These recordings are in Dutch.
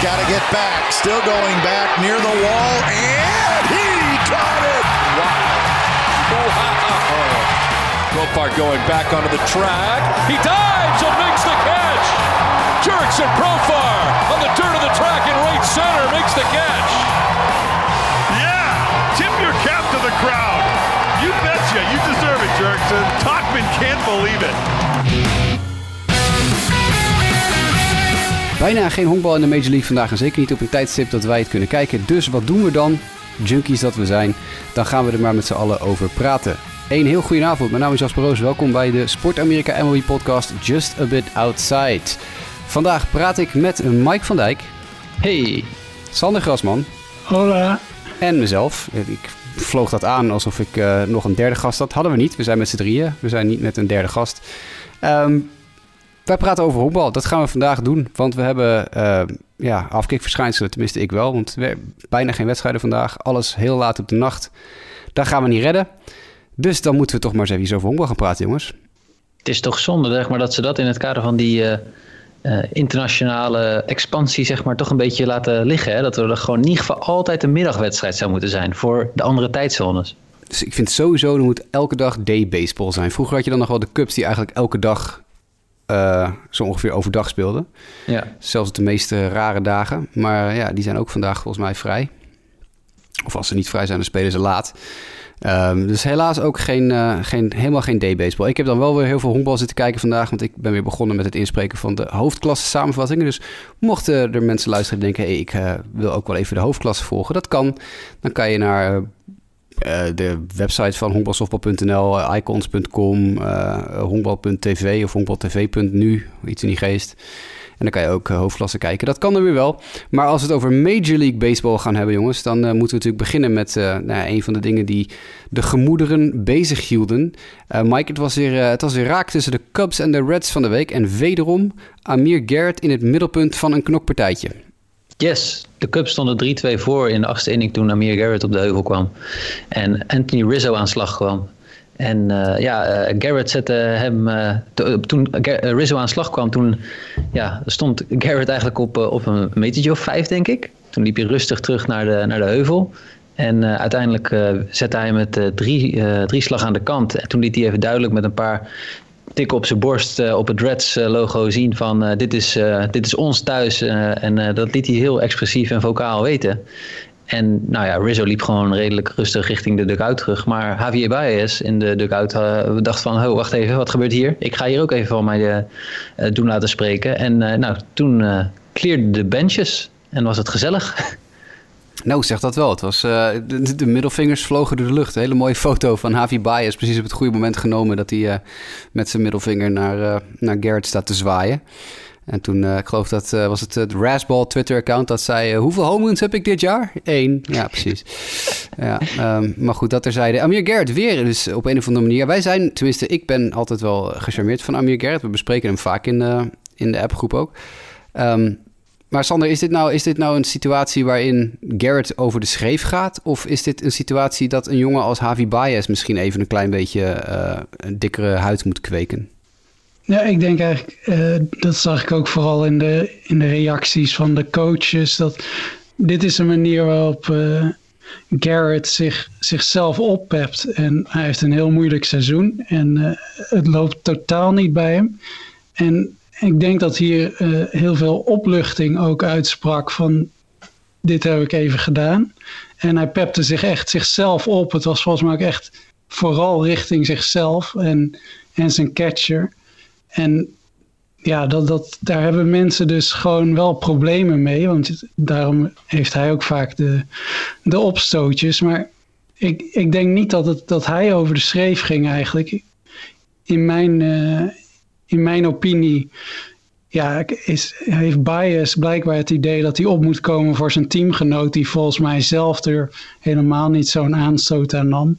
got to get back. Still going back near the wall, and he caught it. Wow. Wow. Profar going back onto the track. He dives and makes the catch. Jerks and Profar on the dirt of the track in right center makes the catch. Yeah, tip your cap to the crowd. You betcha, you deserve it, Jerkson. Talkman can't believe it. Bijna geen honkbal in de Major League vandaag en zeker niet op een tijdstip dat wij het kunnen kijken. Dus wat doen we dan? Junkies dat we zijn, dan gaan we er maar met z'n allen over praten. Een heel goede avond, mijn naam is Jasper Roos. Welkom bij de Sport Amerika MLB podcast Just a Bit Outside. Vandaag praat ik met Mike van Dijk. Hey. Sander Grasman. Hola. En mezelf. Ik vloog dat aan alsof ik uh, nog een derde gast had. Hadden we niet. We zijn met z'n drieën. We zijn niet met een derde gast. Um, wij praten over honkbal. Dat gaan we vandaag doen. Want we hebben uh, ja, afkikverschijnselen. Tenminste, ik wel. Want we bijna geen wedstrijden vandaag. Alles heel laat op de nacht. Daar gaan we niet redden. Dus dan moeten we toch maar eens even over honkbal gaan praten, jongens. Het is toch zonde zeg maar, dat ze dat in het kader van die uh, uh, internationale expansie zeg maar, toch een beetje laten liggen. Hè? Dat er gewoon in ieder geval altijd een middagwedstrijd zou moeten zijn voor de andere tijdzones. Dus ik vind sowieso, er moet elke dag day-baseball zijn. Vroeger had je dan nog wel de cups die eigenlijk elke dag uh, zo ongeveer overdag speelden. Ja. Zelfs op de meest rare dagen. Maar ja, die zijn ook vandaag volgens mij vrij. Of als ze niet vrij zijn, dan spelen ze laat. Um, dus helaas ook geen, uh, geen, helemaal geen day-baseball. Ik heb dan wel weer heel veel honkbal zitten kijken vandaag... want ik ben weer begonnen met het inspreken van de hoofdklasse samenvattingen. Dus mochten er mensen luisteren en denken... Hey, ik uh, wil ook wel even de hoofdklasse volgen, dat kan. Dan kan je naar uh, de website van honkbalsoftbal.nl, icons.com, honkbal.tv of honkbaltv.nu, iets in die geest... En dan kan je ook uh, hoofdklasse kijken. Dat kan er weer wel. Maar als we het over Major League Baseball gaan hebben, jongens, dan moeten we natuurlijk beginnen met nou, een van de dingen die de gemoederen bezig hielden. Mike, het was, weer, het was weer raak tussen de Cubs en de Reds van de week. En wederom Amir Garrett in het middelpunt van een knokpartijtje. Yes, de Cubs stonden 3-2 voor in de achtste inning toen Amir Garrett op de heuvel kwam. En Anthony Rizzo aan slag kwam. En uh, ja, uh, Garrett zette hem. Uh, toen Rizzo aan slag kwam, toen ja, stond Garrett eigenlijk op, op een metertje of vijf, denk ik. Toen liep hij rustig terug naar de, naar de heuvel. En uiteindelijk zette hij met drie, drie slag aan de kant. En toen liet hij even duidelijk met een paar tikken op zijn borst op het Reds logo zien van dit, is, dit is ons thuis. en dat liet hij heel expressief en vocaal weten. En nou ja, Rizzo liep gewoon redelijk rustig richting de dugout terug. Maar Javier Baez in de dugout uh, dacht van... Oh, wacht even, wat gebeurt hier? Ik ga hier ook even van mij doen laten spreken. En nou, toen clearden de benches en was het gezellig. Nou, zeg dat wel. Het was, de, de, middelvingers vlogen door de lucht. Een hele mooie foto van Javi Baez. Precies op het goede moment genomen dat hij met zijn middelvinger naar, naar Garrett staat te zwaaien. En toen, ik geloof dat was het het Rasball Twitter-account dat zei... Hoeveel home runs heb ik dit jaar? Eén. Ja, precies. ja, um, maar goed, dat er zeiden. Amir Garrett weer dus op een of andere manier. Wij zijn, tenminste, ik ben altijd wel gecharmeerd van Amir Garrett. We bespreken hem vaak in in de appgroep ook. Um, maar Sander, is dit, nou, is dit nou een situatie waarin Garrett over de schreef gaat? Of is dit een situatie dat een jongen als Javi Baez misschien even een klein beetje een dikkere huid moet kweken? Ja, ik denk eigenlijk, uh, dat zag ik ook vooral in de, in de reacties van de coaches. Dat dit is een manier waarop uh, Garrett zich, zichzelf oppept. En hij heeft een heel moeilijk seizoen. En het loopt totaal niet bij hem. En ik denk dat hier heel veel opluchting ook uitsprak van dit heb ik even gedaan. En hij pepte zich echt zichzelf op. Het was volgens mij ook echt vooral richting zichzelf en, en zijn catcher. En ja, dat, dat, daar hebben mensen dus gewoon wel problemen mee. Want daarom heeft hij ook vaak de, de opstootjes. Maar ik, ik denk niet dat, het, dat hij over de schreef ging eigenlijk. In mijn, uh, in mijn opinie ja, is, heeft Bias blijkbaar het idee dat hij op moet komen voor zijn teamgenoot... die volgens mij zelf er helemaal niet zo'n aanstoot aan nam.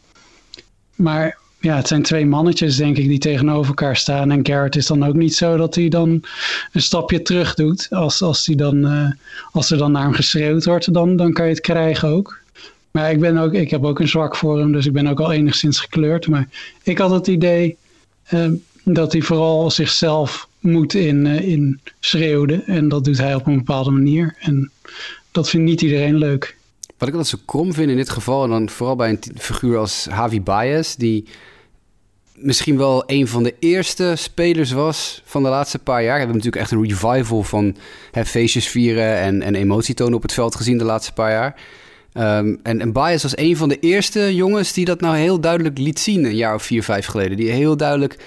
Maar ja, het zijn twee mannetjes, denk ik, die tegenover elkaar staan. En Garrett is dan ook niet zo dat hij dan een stapje terug doet. Als, als, hij dan, uh, als er dan naar hem geschreeuwd wordt, dan, dan kan je het krijgen ook. Maar ik, ben ook, ik heb ook een zwak voor hem, dus ik ben ook al enigszins gekleurd. Maar ik had het idee uh, dat hij vooral zichzelf moed in, in schreeuwde. En dat doet hij op een bepaalde manier. En dat vindt niet iedereen leuk. Wat ik altijd zo krom vind in dit geval, en dan vooral bij een figuur als Javi Baez, die misschien wel een van de eerste spelers was van de laatste paar jaar. We hebben natuurlijk echt een revival van feestjes vieren en, en op het veld gezien de laatste paar jaar. Um, en, en Bias was een van de eerste jongens die dat nou heel duidelijk liet zien een jaar of vier, vijf geleden. Die heel duidelijk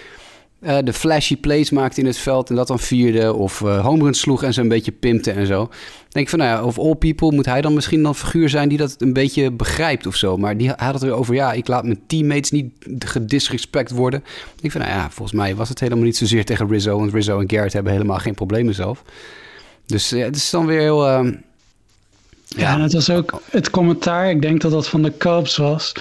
uh, de flashy plays maakte in het veld en dat dan vierde. Of uh, sloeg en zo een beetje pimpte en zo. denk van, nou ja, of all people moet hij dan misschien dan figuur zijn die dat een beetje begrijpt of zo. Maar die had het weer over, ja, ik laat mijn teammates niet gedisrespect worden. Ik denk van, nou ja, volgens mij was het helemaal niet zozeer tegen Rizzo. Want Rizzo en Garrett hebben helemaal geen problemen zelf. Dus ja, het is dan weer heel... Uh, ja, en het was ook het commentaar, ik denk dat dat van de Cubs was,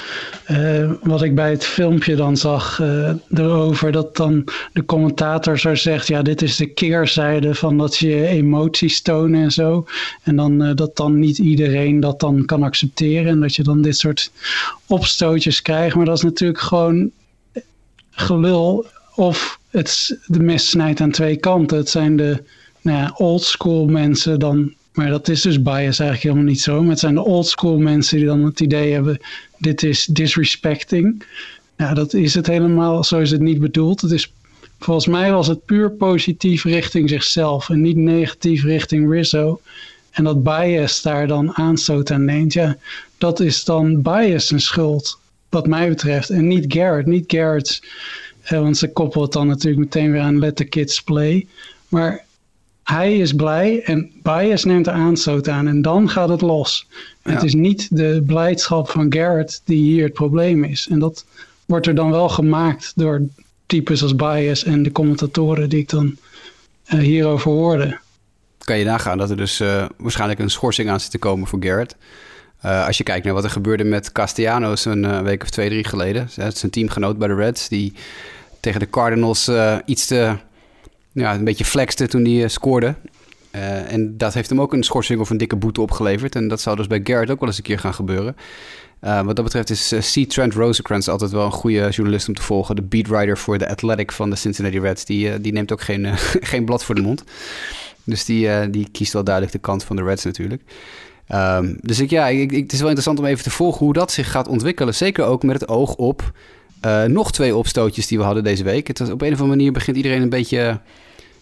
uh, wat ik bij het filmpje dan zag uh, erover, dat dan de commentator zo zegt, ja, dit is de keerzijde van dat je emoties tonen en zo. En dan uh, dat dan niet iedereen dat dan kan accepteren en dat je dan dit soort opstootjes krijgt. Maar dat is natuurlijk gewoon gelul of het, de mes snijdt aan twee kanten. Het zijn de nou ja, old school mensen dan maar dat is dus bias eigenlijk helemaal niet zo. Maar het zijn de old school mensen die dan het idee hebben: dit is disrespecting. Ja, dat is het helemaal. Zo is het niet bedoeld. Het is, volgens mij was het puur positief richting zichzelf en niet negatief richting Rizzo. En dat bias daar dan aanstoot aan neemt, ja, dat is dan bias een schuld, wat mij betreft. En niet Garrett. Niet Garrett, eh, want ze koppelen het dan natuurlijk meteen weer aan Let the Kids Play. Maar hij is blij en Bias neemt de aanstoot aan en dan gaat het los. Het is niet de blijdschap van Garrett die hier het probleem is. En dat wordt er dan wel gemaakt door types als Bias en de commentatoren die ik dan uh, hierover hoorde. Kan je nagaan dat er dus uh, waarschijnlijk een schorsing aan zit te komen voor Garrett. Uh, als je kijkt naar wat er gebeurde met Castellanos een week of twee, drie geleden. Een teamgenoot bij de Reds die tegen de Cardinals iets te ja, een beetje flexte toen hij uh, scoorde. Uh, en dat heeft hem ook een schorsing of een dikke boete opgeleverd. En dat zou dus bij Garrett ook wel eens een keer gaan gebeuren. Uh, wat dat betreft is C. Trent Rosecrans altijd wel een goede journalist om te volgen. De beatwriter voor de Athletic van de Cincinnati Reds. Die, die neemt ook geen, geen blad voor de mond. Dus die, die kiest wel duidelijk de kant van de Reds natuurlijk. Um, dus ik, ja, ik, ik, het is wel interessant om even te volgen hoe dat zich gaat ontwikkelen. Zeker ook met het oog op uh, nog twee opstootjes die we hadden deze week. Het was, op een of andere manier begint iedereen een beetje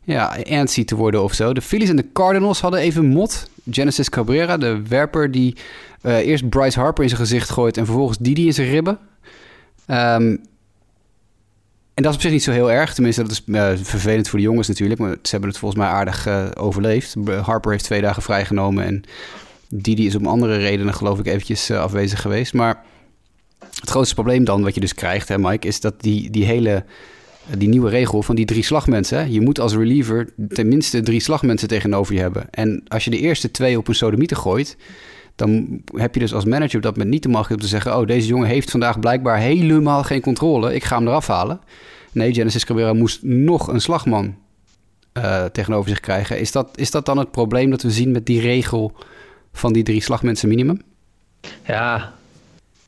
ja, antsy te worden of zo. De Phillies en de Cardinals hadden even mot. Genesis Cabrera, de werper die uh, eerst Bryce Harper in zijn gezicht gooit... en vervolgens Didi in zijn ribben. Um, en dat is op zich niet zo heel erg. Tenminste, dat is uh, vervelend voor de jongens natuurlijk. Maar ze hebben het volgens mij aardig overleefd. Harper heeft twee dagen vrijgenomen. En Didi is om andere redenen geloof ik eventjes afwezig geweest. Maar het grootste probleem dan wat je dus krijgt, hè Mike... is dat die, die hele die nieuwe regel van die drie slagmensen. Hè? Je moet als reliever tenminste drie slagmensen tegenover je hebben. En als je de eerste twee op een sodomieter gooit, dan heb je dus als manager op dat moment niet de macht om te zeggen: Oh, deze jongen heeft vandaag blijkbaar helemaal geen controle. Ik ga hem eraf halen. Nee, Genesis Cabrera moest nog een slagman uh, tegenover zich krijgen. Is dat, is dat dan het probleem dat we zien met die regel van die drie slagmensen minimum? Ja,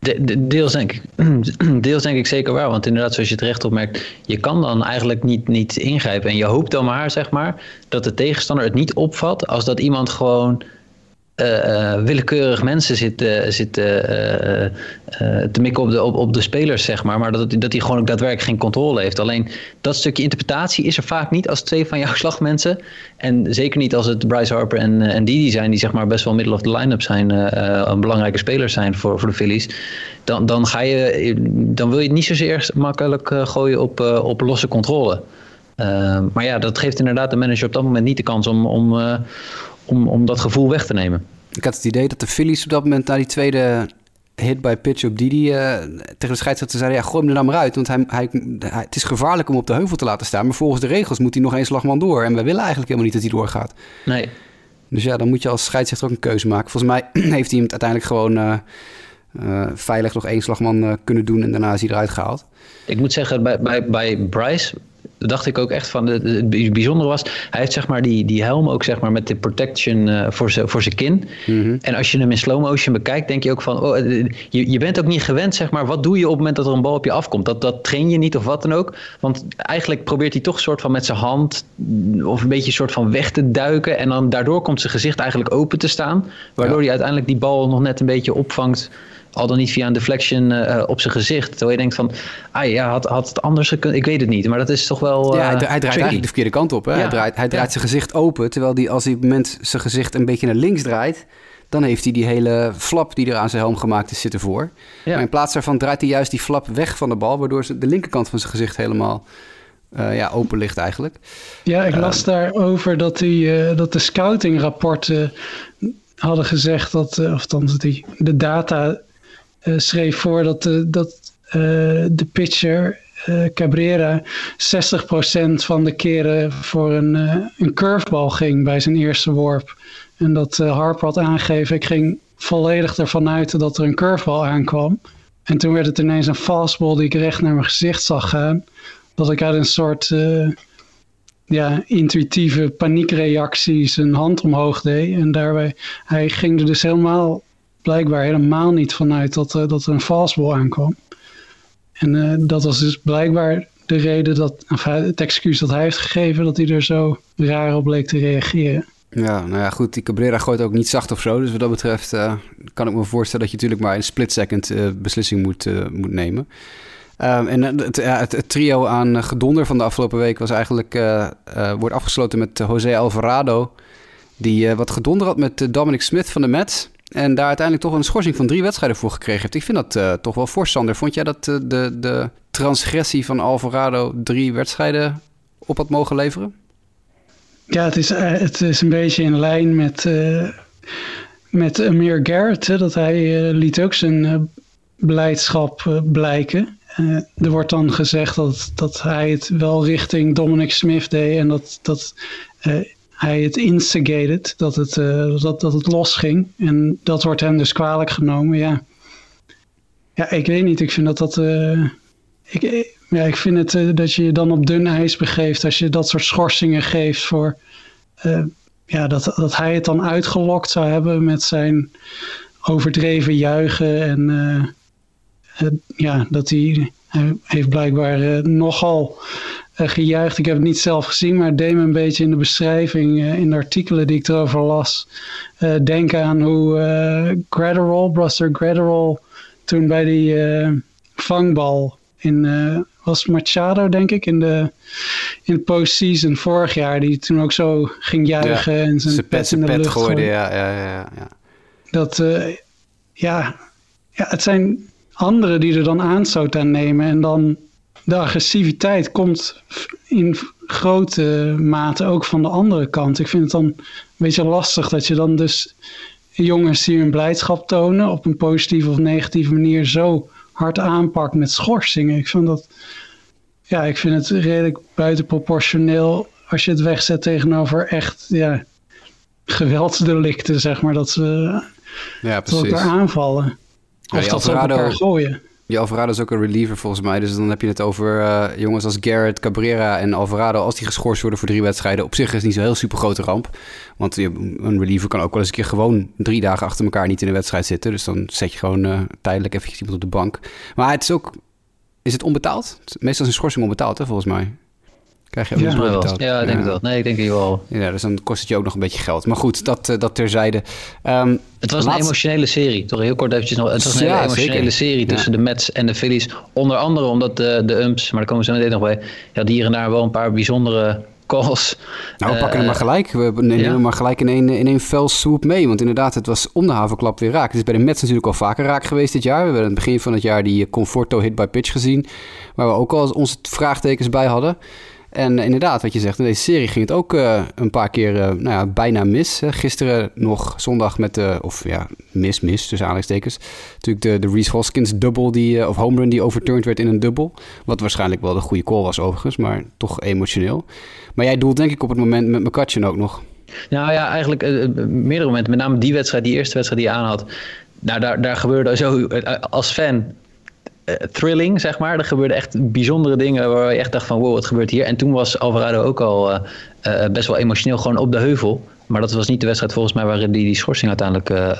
de, de, deels, denk ik, denk ik zeker waar. Want inderdaad, zoals je terecht opmerkt, je kan dan eigenlijk niet, niet ingrijpen. En je hoopt dan maar, zeg maar, dat de tegenstander het niet opvat als dat iemand gewoon uh, willekeurig mensen zitten zit, uh, te mikken op de, op, op de spelers, zeg maar. Maar dat, dat hij gewoon ook daadwerkelijk geen controle heeft. Alleen dat stukje interpretatie is er vaak niet als twee van jouw slagmensen. En zeker niet als het Bryce Harper en, en Didi zijn, die zeg maar best wel middle of the line-up zijn, een belangrijke spelers zijn voor, voor de Phillies. Dan, dan, ga je, dan wil je het niet zozeer makkelijk gooien op, op losse controle. maar ja, dat geeft inderdaad de manager op dat moment niet de kans om, om, om, om dat gevoel weg te nemen. Ik had het idee dat de Phillies op dat moment na die tweede hit by pitch op Didi uh, tegen de scheidsrechter zeiden... ja, gooi hem er nou maar uit, want hij, hij, het is gevaarlijk om op de heuvel te laten staan... maar volgens de regels moet hij nog één slagman door. En we willen eigenlijk helemaal niet dat hij doorgaat. Nee. Dus ja, dan moet je als scheidsrechter ook een keuze maken. Volgens mij heeft hij hem uiteindelijk gewoon uh, uh, veilig nog één slagman kunnen doen... en daarna is hij eruit gehaald. Ik moet zeggen, bij, bij, bij Bryce Dat dacht ik ook echt van. Het, bijzondere was, hij heeft zeg maar die, die helm ook zeg maar met de protection uh, voor zijn voor zijn kin. Mhm. En als je hem in slow motion bekijkt, denk je ook van, oh, eh, je, je bent ook niet gewend zeg maar. Wat doe je op het moment dat er een bal op je afkomt? Dat, dat train je niet of wat dan ook. Want eigenlijk probeert hij toch een soort van met zijn hand of een beetje een soort van weg te duiken. En dan daardoor komt zijn gezicht eigenlijk open te staan. Waardoor hij uiteindelijk die bal nog net een beetje opvangt al dan niet via een deflection uh, op zijn gezicht. Terwijl je denkt van, ah ja, had, had het anders gekund? Ik weet het niet, maar dat is toch wel uh, Ja, hij, hij draait tricky. eigenlijk de verkeerde kant op. Hè? Ja. Hij draait, hij draait Ja. zijn gezicht open, terwijl hij als hij op het moment zijn gezicht een beetje naar links draait... dan heeft hij die hele flap die er aan zijn helm gemaakt is zitten voor. Ja. Maar in plaats daarvan draait hij juist die flap weg van de bal... waardoor ze- de linkerkant van zijn gezicht helemaal eh, ja, open ligt eigenlijk. Ja, ik las daarover dat, die, eh, dat de scoutingrapporten hadden gezegd dat, eh, of dat die, de data eh, schreef voor dat, de, dat eh, de pitcher eh, Cabrera 60% van de keren voor een, eh, een curveball ging bij zijn eerste worp. En dat eh, Harper had aangegeven, ik ging volledig ervan uit dat er een curveball aankwam. En toen werd het ineens een fastball die ik recht naar mijn gezicht zag gaan. Dat ik uit een soort eh, ja, intuïtieve paniekreactie zijn hand omhoog deed. En daarbij, hij ging er dus helemaal, blijkbaar helemaal niet vanuit dat, eh, dat er een fastball aankwam. En eh, dat was dus blijkbaar de reden dat, het excuus dat hij heeft gegeven, dat hij er zo raar op bleek te reageren. Ja, nou ja, goed, die Cabrera gooit ook niet zacht of zo. Dus wat dat betreft eh, kan ik me voorstellen dat je natuurlijk maar een split second beslissing moet, moet nemen. Ehm, en het, het, trio aan gedonder van de afgelopen week was eigenlijk, wordt afgesloten met José Alvarado. Die wat gedonder had met Dominic Smith van de Mets. En daar uiteindelijk toch een schorsing van drie wedstrijden voor gekregen heeft. Ik vind dat eh, toch wel fors, Sander. Vond jij dat eh, de, de transgressie van Alvarado drie wedstrijden op had mogen leveren? Ja, het is, eh, het is een beetje in lijn met, met Amir Garrett. Hè, dat hij liet ook zijn beleidschap blijken. Er wordt dan gezegd dat, dat hij het wel richting Dominic Smith deed. En dat, dat hij het instigated. Dat het, eh, dat, dat het losging. En dat wordt hem dus kwalijk genomen. Ja, ja ik weet niet. Ik vind dat dat... eh, ik, eh, ja, ik vind het dat je je dan op dun ijs begeeft als je dat soort schorsingen geeft voor ja, dat, dat hij het dan uitgelokt zou hebben met zijn overdreven juichen en ja, dat hij, hij heeft blijkbaar nogal gejuicht. Ik heb het niet zelf gezien, maar het deed me een beetje in de beschrijving, eh, in de artikelen die ik erover las, eh, denken aan hoe eh Gratterall, Buster Gratterall, toen bij die eh, vangbal in, eh, was Machado denk ik, in de, in de postseason vorig jaar, die toen ook zo ging juichen en zijn Zijn pet in de lucht gooide, ja, ja, ja, ja. Dat, eh, ja, ja, het zijn anderen die er dan aanstoot aan nemen. En dan de agressiviteit komt in grote mate ook van de andere kant. Ik vind het dan een beetje lastig dat je dan dus jongens die hun blijdschap tonen op een positieve of negatieve manier zo hard aanpakt met schorsingen. Ik vind dat, ja, ik vind het redelijk buitenproportioneel als je het wegzet tegenover echt, ja, geweldsdelicten, zeg maar, dat ze Ja, precies. elkaar aanvallen. Ja, Of dat ze elkaar gooien. Die Alvarado is ook een reliever volgens mij. Dus dan heb je het over eh, jongens als Garrett, Cabrera en Alvarado. Als die geschorst worden voor drie wedstrijden. Op zich is het niet zo'n heel super grote ramp. Want een reliever kan ook wel eens een keer gewoon drie dagen achter elkaar niet in de wedstrijd zitten. Dus dan zet je gewoon eh, tijdelijk eventjes iemand op de bank. Maar het is ook... Is het onbetaald? Meestal is een schorsing onbetaald, hè, volgens mij. Krijg je ook Ja. wel. Ja, ik denk het wel. Nee, ik denk het wel. Ja, dus dan kost het je ook nog een beetje geld. Maar goed, dat, eh, dat terzijde. Ehm, Het was een emotionele serie. Toch heel kort eventjes nog. Het was een Ja, hele emotionele zeker. serie tussen de Mets en de Phillies. Onder andere omdat de, de umps, maar daar komen we zo meteen nog bij. Ja, die hier en daar wel een paar bijzondere calls. Nou, we Eh, pakken hem maar gelijk. We nemen ja. hem maar gelijk in één, in één fel swoop mee. Want inderdaad, het was om de havenklap weer raak. Het is bij de Mets natuurlijk al vaker raak geweest dit jaar. We hebben aan het begin van het jaar die Conforto hit by pitch gezien. Waar we ook al onze vraagtekens bij hadden. En eh, inderdaad, wat je zegt, in deze serie ging het ook eh, een paar keer eh, nou ja, bijna mis. Gisteren nog zondag met de, of ja, mis, mis, tussen aanhalingstekens. Natuurlijk de, de Reese Hoskins double, die, of home run die overturned werd in een dubbel. Wat waarschijnlijk wel de goede call was overigens, maar toch emotioneel. Maar jij doelt denk ik op het moment met McCutcheon ook nog. Nou ja, eigenlijk meerdere momenten. Met name die wedstrijd, die eerste wedstrijd die je aan had. Nou, daar, daar gebeurde zo. Als fan thrilling, zeg maar. Er gebeurden echt bijzondere dingen waar je echt dacht van wow, wat gebeurt hier? En toen was Alvarado ook al best wel emotioneel gewoon op de heuvel. Maar dat was niet de wedstrijd volgens mij waar hij die, schorsing uiteindelijk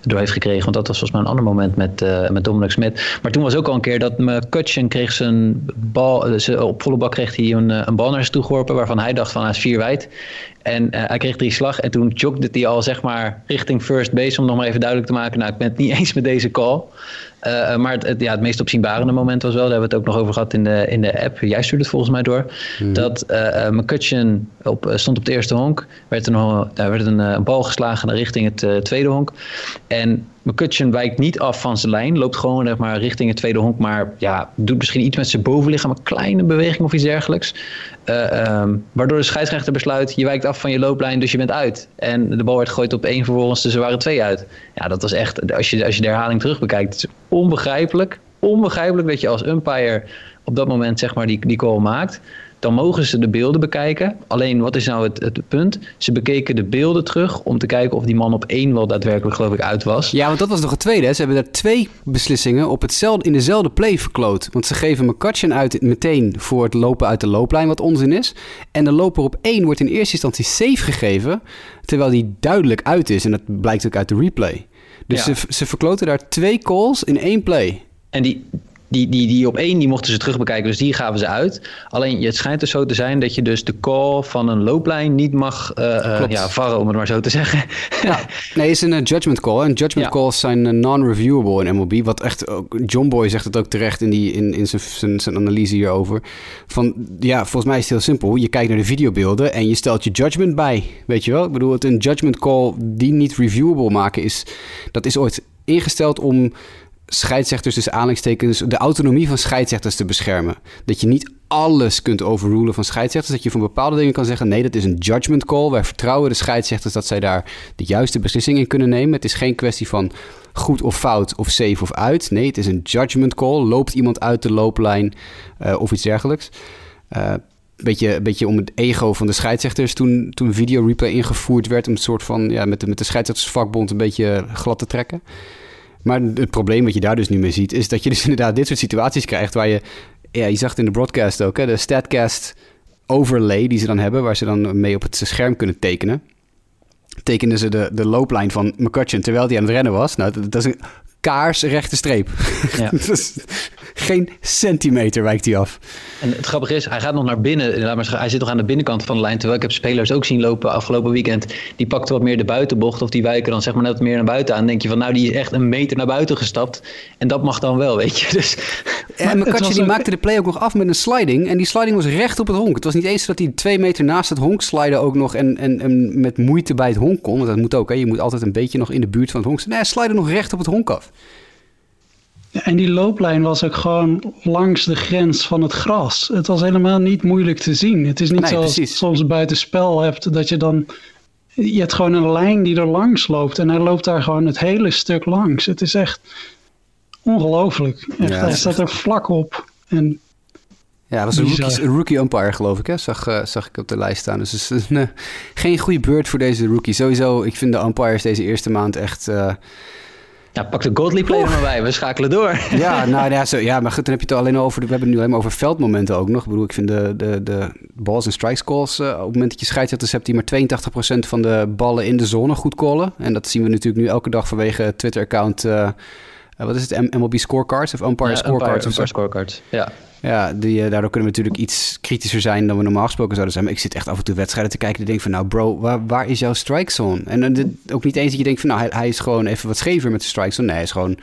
door heeft gekregen. Want dat was volgens mij een ander moment met, met Dominic Smit. Maar toen was ook al een keer dat McCutcheon kreeg zijn bal. Op volle bak kreeg hij een, een bal naar zich. Waarvan hij dacht van hij is vier wijd. En hij kreeg drie slag. En toen jogde hij al zeg maar richting first base. Om nog maar even duidelijk te maken. Nou ik ben het niet eens met deze call. Uh, maar het, ja, het meest opzienbarende moment was wel, daar hebben we het ook nog over gehad in de, in de app. Jij stuurde het volgens mij door. Mm. Dat uh, McCutcheon op, stond op de eerste honk. Werd er daar werd een, een bal geslagen richting het tweede honk. En McCutcheon wijkt niet af van zijn lijn. Loopt gewoon zeg maar, richting het tweede honk. Maar ja, doet misschien iets met zijn bovenlichaam. Een kleine beweging of iets dergelijks. Uh, um, waardoor de scheidsrechter besluit. Je wijkt af van je looplijn, dus je bent uit. En de bal werd gegooid op één vervolgens. Dus er waren twee uit. Ja, dat was echt. Als je, als je de herhaling terug bekijkt. Is onbegrijpelijk. Onbegrijpelijk dat je als umpire op dat moment zeg maar, die, die call maakt dan mogen ze de beelden bekijken. Alleen wat is nou het, het, punt? Ze bekeken de beelden terug om te kijken of die man op één wel daadwerkelijk geloof ik uit was. Ja, want dat was nog het tweede. Hè? Ze hebben daar twee beslissingen op hetzelfde, in dezelfde play verkloot. Want ze geven McCutcheon uit meteen voor het lopen uit de looplijn, wat onzin is. En de loper op één wordt in eerste instantie safe gegeven, terwijl die duidelijk uit is. En dat blijkt ook uit de replay. Dus ze, ze verkloten daar twee calls in één play. En die, die, die, die op één die mochten ze terug bekijken, dus die gaven ze uit. Alleen het schijnt dus zo te zijn dat je dus de call van een looplijn niet mag uh, ja, varren, om het maar zo te zeggen. Ja, nee, is een judgment call. En judgment calls zijn non-reviewable in MLB. Wat echt ook, John Boy zegt het ook terecht in, die, in, in zijn, zijn analyse hierover. Van ja, volgens mij is het heel simpel. Je kijkt naar de videobeelden en je stelt je judgment bij. Weet je wel? Ik bedoel, het een judgment call die niet reviewable maken is. Dat is ooit ingesteld om scheidsrechters, dus aanleidingstekens, de autonomie van scheidsrechters te beschermen. Dat je niet alles kunt overrulen van scheidsrechters. Dat je van bepaalde dingen kan zeggen: nee, dat is een judgment call. Wij vertrouwen de scheidsrechters dat zij daar de juiste beslissing in kunnen nemen. Het is geen kwestie van goed of fout of safe of uit. Nee, het is een judgment call. Loopt iemand uit de looplijn uh, of iets dergelijks. Uh, beetje, beetje om het ego van de scheidsrechters toen, toen video replay ingevoerd werd. Om een soort van ja, met, de, met de scheidsrechtersvakbond een beetje glad te trekken. Maar het probleem wat je daar dus nu mee ziet, is dat je dus inderdaad dit soort situaties krijgt waar je, ja, je zag het in de broadcast ook, hè, de statcast overlay die ze dan hebben, waar ze dan mee op het scherm kunnen tekenen. Tekenden ze de, de looplijn van McCutcheon terwijl hij aan het rennen was. Nou, dat, dat is een kaarsrechte streep. Ja. geen centimeter wijkt hij af. En het grappige is, hij gaat nog naar binnen. Laat maar zeggen, hij zit nog aan de binnenkant van de lijn. Terwijl ik heb spelers ook zien lopen afgelopen weekend. Die pakten wat meer de buitenbocht. Of die wijken dan zeg maar net wat meer naar buiten aan. Dan denk je van, nou die is echt een meter naar buiten gestapt. En dat mag dan wel, weet je. Dus, en McCutcheon die maakte de play ook nog af met een sliding. En die sliding was recht op het honk. Het was niet eens dat hij twee meter naast het honk slide ook nog. En, en, en met moeite bij het honk kon. Want dat moet ook, hè. Je moet altijd een beetje nog in de buurt van het honk. Nee, hij slide nog recht op het honk af. En die looplijn was ook gewoon langs de grens van het gras. Het was helemaal niet moeilijk te zien. Het is niet zoals je soms buiten spel hebt dat je dan... Je hebt gewoon een lijn die er langs loopt. En hij loopt daar gewoon het hele stuk langs. Het is echt ongelooflijk. Echt, ja, hij staat er vlak op. En ja, dat was een rookie, rookie, umpire, geloof ik. Hè? Zag, uh, zag ik op de lijst staan. Dus het is uh, geen goede beurt voor deze rookie. Sowieso, ik vind de umpires deze eerste maand echt... Uh, ja, pak de play er maar bij. We schakelen door. Ja, nou ja, zo, ja, maar goed, dan heb je het alleen over... We hebben het nu alleen maar over veldmomenten ook nog. Ik bedoel, ik vind de, de, de balls en strikes calls... Uh, op het moment dat je scheidsrechters hebt die maar 82% van de ballen in de zone goed callen. En dat zien we natuurlijk nu elke dag vanwege Twitter-account... Uh, wat is het? MLB scorecards of umpire ja, scorecards? Umpire, scorecards, ja. Ja, die, uh, daardoor kunnen we natuurlijk iets kritischer zijn dan we normaal gesproken zouden zijn. Maar ik zit echt af en toe wedstrijden te kijken en denk van... nou bro, waar, waar is jouw strike zone? En uh, ook niet eens dat je denkt van... nou, hij, hij, is gewoon even wat schever met de strike zone. Nee, hij is gewoon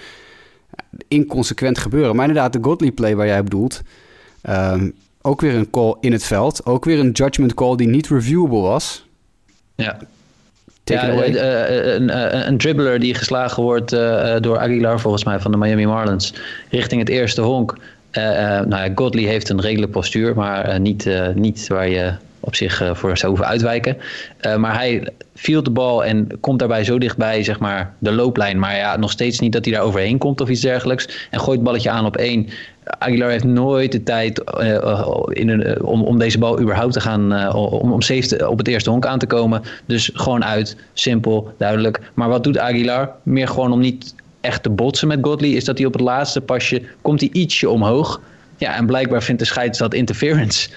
inconsequent gebeuren. Maar inderdaad, de Godly play waar jij bedoelt... Um, ook weer een call in het veld. Ook weer een judgment call die niet reviewable was. Ja. Ja, uh, een, een, dribbler die geslagen wordt door Aguilar volgens mij van de Miami Marlins richting het eerste honk. Nou ja, Godley heeft een redelijk postuur, maar niet, niet waar je op zich voor zou hoeven uitwijken. maar hij viel de bal en komt daarbij zo dichtbij, zeg maar, de looplijn. Maar ja, nog steeds niet dat hij daar overheen komt of iets dergelijks. En gooit het balletje aan op één. Aguilar heeft nooit de tijd in een, om, om deze bal überhaupt te gaan, om, om safe op het eerste honk aan te komen. Dus gewoon uit, simpel, duidelijk. Maar wat doet Aguilar? Meer gewoon om niet echt te botsen met Godley, is dat hij op het laatste pasje komt hij ietsje omhoog. Ja, en blijkbaar vindt de scheids dat interference.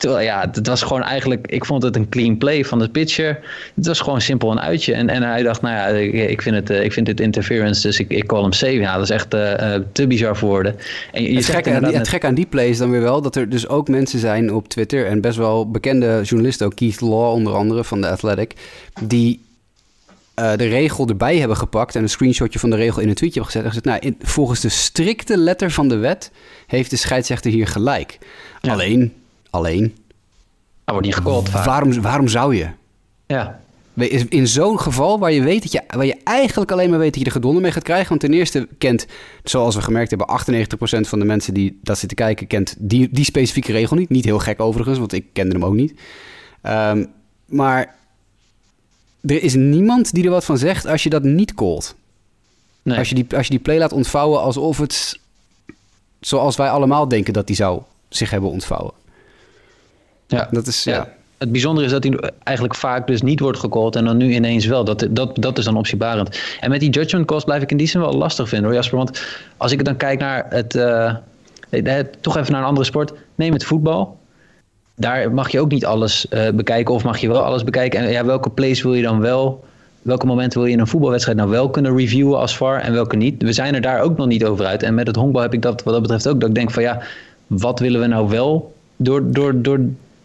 Terwijl ja, het was gewoon eigenlijk, ik vond het een clean play van de pitcher. Het was gewoon simpel een uitje. En, en hij dacht, nou ja, ik vind het, ik vind het interference, dus ik, ik call hem safe. Ja, dat is echt uh, te bizar voor woorden. En je het, die, het gek aan die play is dan weer wel dat er dus ook mensen zijn op Twitter en best wel bekende journalisten, ook Keith Law onder andere van de Athletic, die uh, de regel erbij hebben gepakt en een screenshotje van de regel in een tweetje hebben gezet. En gezegd, nou, in, volgens de strikte letter van de wet heeft de scheidsrechter hier gelijk. Ja. Alleen, alleen. Wordt niet gecallt Waarom, waarom zou je? Ja. In zo'n geval waar je, weet dat je, waar je eigenlijk alleen maar weet dat je er gedonder mee gaat krijgen. Want ten eerste kent, zoals we gemerkt hebben, 98% van de mensen die dat zitten kijken, kent die, die specifieke regel niet. Niet heel gek overigens, want ik kende hem ook niet. Um, maar er is niemand die er wat van zegt als je dat niet callt. Nee. Als, je die, als je die play laat ontvouwen alsof het zoals wij allemaal denken dat die zou zich hebben ontvouwen. Ja, dat is, ja. Het bijzondere is dat hij eigenlijk vaak dus niet wordt gecallt en dan nu ineens wel. Dat, dat, dat is dan optiebarend. En met die judgment calls blijf ik in die zin wel lastig vinden hoor Jasper. Want als ik dan kijk naar het, uh, toch even naar een andere sport. Neem het voetbal daar mag je ook niet alles uh, bekijken of mag je wel alles bekijken. En ja, welke plays wil je dan wel, welke momenten wil je in een voetbalwedstrijd nou wel kunnen reviewen als VAR en welke niet. We zijn er daar ook nog niet over uit. En met het honkbal heb ik dat wat dat betreft ook. Dat ik denk van ja, wat willen we nou wel door, door, door,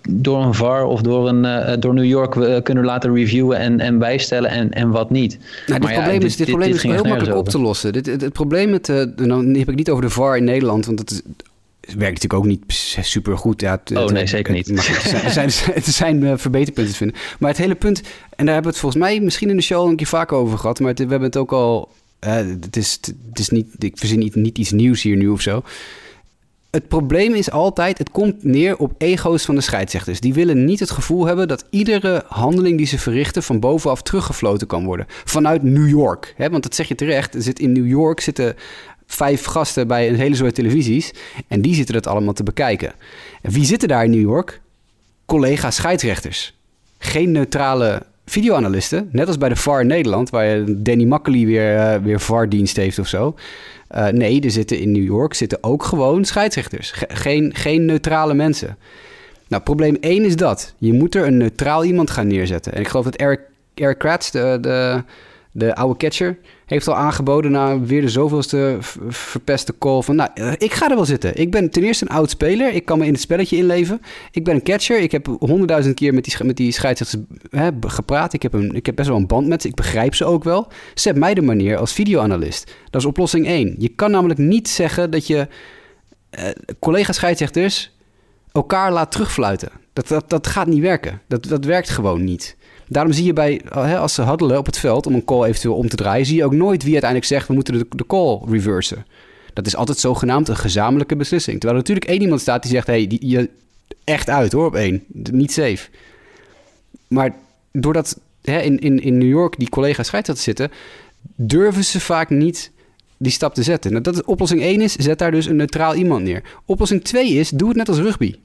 door een VAR of door, een, uh, door New York uh, kunnen laten reviewen en, en bijstellen en, en wat niet. Nou, dit probleem is, dit, probleem is heel makkelijk op te lossen. Dit, het, het probleem met, uh, nou heb ik niet over de VAR in Nederland, want dat is werkt natuurlijk ook niet super goed. Ja, oh nee, zeker niet. er zijn, zijn uh, verbeterpunten te vinden. Maar het hele punt, en daar hebben we het volgens mij misschien in de show een keer vaker over gehad, maar we hebben het ook al. Uh, het, is, het is niet, ik verzin niet, niet iets nieuws hier nu of zo. Het probleem is altijd, het komt neer op ego's van de scheidsrechters. Die willen niet het gevoel hebben dat iedere handeling die ze verrichten van bovenaf teruggefloten kan worden. Vanuit New York. Hè? Want dat zeg je terecht. Er zit in New York zitten vijf gasten bij een hele soort televisies. En die zitten het allemaal te bekijken. En wie zitten daar in New York? Collega scheidsrechters. Geen neutrale videoanalisten. Net als bij de VAR Nederland, waar Danny Makkely weer, uh, weer VAR-dienst heeft of zo. Uh, nee, er zitten in New York zitten ook gewoon scheidsrechters. geen, geen neutrale mensen. Nou, probleem 1 is dat. Je moet er een neutraal iemand gaan neerzetten. En ik geloof dat Eric, Eric Kratz, de, de, de oude catcher, heeft al aangeboden na weer de zoveelste verpeste call van... Nou, eh, ik ga er wel zitten. Ik ben ten eerste een oud speler. Ik kan me in het spelletje inleven. Ik ben een catcher. Ik heb honderdduizend keer met die, met die scheidsrechters gepraat. Ik heb, een, ik heb best wel een band met ze. Ik begrijp ze ook wel. Zet mij de manier als videoanalist. Dat is oplossing één. Je kan namelijk niet zeggen dat je uh, collega-scheidsrechters elkaar laat terugfluiten. Dat, dat, dat gaat niet werken. Dat, dat werkt gewoon niet. Daarom zie je bij, hè, als ze huddelen op het veld om een call eventueel om te draaien, zie je ook nooit wie uiteindelijk zegt we moeten de, de call reversen. Dat is altijd zogenaamd een gezamenlijke beslissing. Terwijl er natuurlijk één iemand staat die zegt: hé, hey, je echt uit hoor op één. Niet safe. Maar doordat hè, in, in, in New York die collega's scheidsrechters zitten, durven ze vaak niet die stap te zetten. Nou, dat is oplossing 1 is, zet daar dus een neutraal iemand neer. Oplossing 2 is, doe het net als rugby.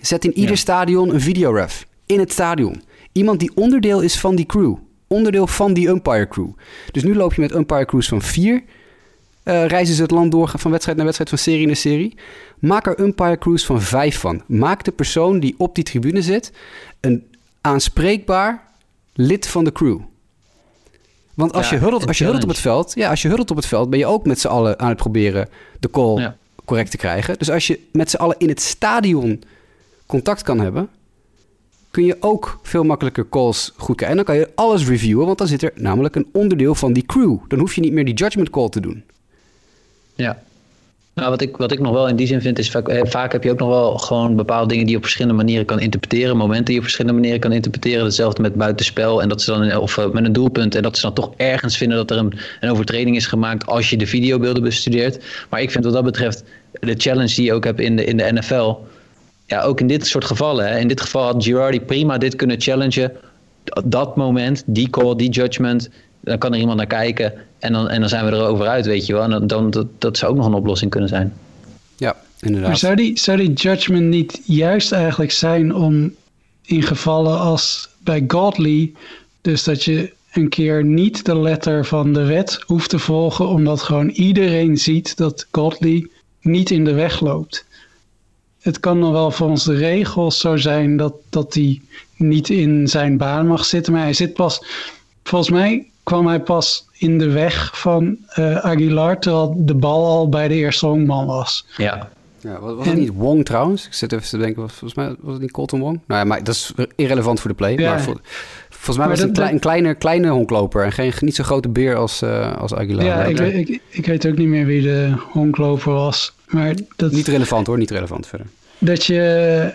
Zet in ieder stadion een videoref. In het stadion. Iemand die onderdeel is van die crew. Onderdeel van die umpire crew. Dus nu loop je met umpire crews van vier. Uh, reizen ze het land door van wedstrijd naar wedstrijd, van serie naar serie. Maak er umpire crews van vijf van. Maak de persoon die op die tribune zit een aanspreekbaar lid van de crew. Want als, je, huddelt, als je huddelt op het veld, ja, als je huddelt op het veld, ben je ook met z'n allen aan het proberen de call correct te krijgen. Dus als je met z'n allen in het stadion contact kan hebben, kun je ook veel makkelijker calls goed krijgen. En dan kan je alles reviewen, want dan zit er namelijk een onderdeel van die crew. Dan hoef je niet meer die judgment call te doen. Ja. Nou, wat ik, wat ik nog wel in die zin vind, is vaak, eh, vaak heb je ook nog wel gewoon bepaalde dingen die je op verschillende manieren kan interpreteren. Momenten die je op verschillende manieren kan interpreteren. Hetzelfde met buitenspel en dat ze dan, of uh, met een doelpunt. En dat ze dan toch ergens vinden dat er een, een overtreding is gemaakt als je de videobeelden bestudeert. Maar ik vind wat dat betreft de challenge die je ook hebt in de, in de NFL ja, ook in dit soort gevallen. Hè, in dit geval had Girardi prima dit kunnen challengen. Dat moment, die call, die judgment. Dan kan er iemand naar kijken. En dan, en dan zijn we erover uit, weet je wel. En dan, dan, dat, dat zou ook nog een oplossing kunnen zijn. Ja, inderdaad. Maar zou die, zou die judgment niet juist eigenlijk zijn om in gevallen als bij Godly... dus dat je een keer niet de letter van de wet hoeft te volgen, omdat gewoon iedereen ziet dat Godley niet in de weg loopt. Het kan dan wel volgens de regels zo zijn dat, dat hij niet in zijn baan mag zitten, maar hij zit pas, volgens mij kwam hij pas in de weg van uh, Aguilar, terwijl de bal al bij de eerste honkman was. Ja. Ja, was, was het niet Wong trouwens? Ik zit even te denken, volgens mij was het niet Colton Wong? Nou ja, maar dat is irrelevant voor de play. Ja. Maar voor, volgens mij was het een, klein, een kleine, kleine honkloper en geen, niet zo'n grote beer als, uh, als Aguilar. Ja, ik, weet, ik, ik weet ook niet meer wie de honkloper was. Maar dat, niet relevant hoor, niet relevant verder. Dat je,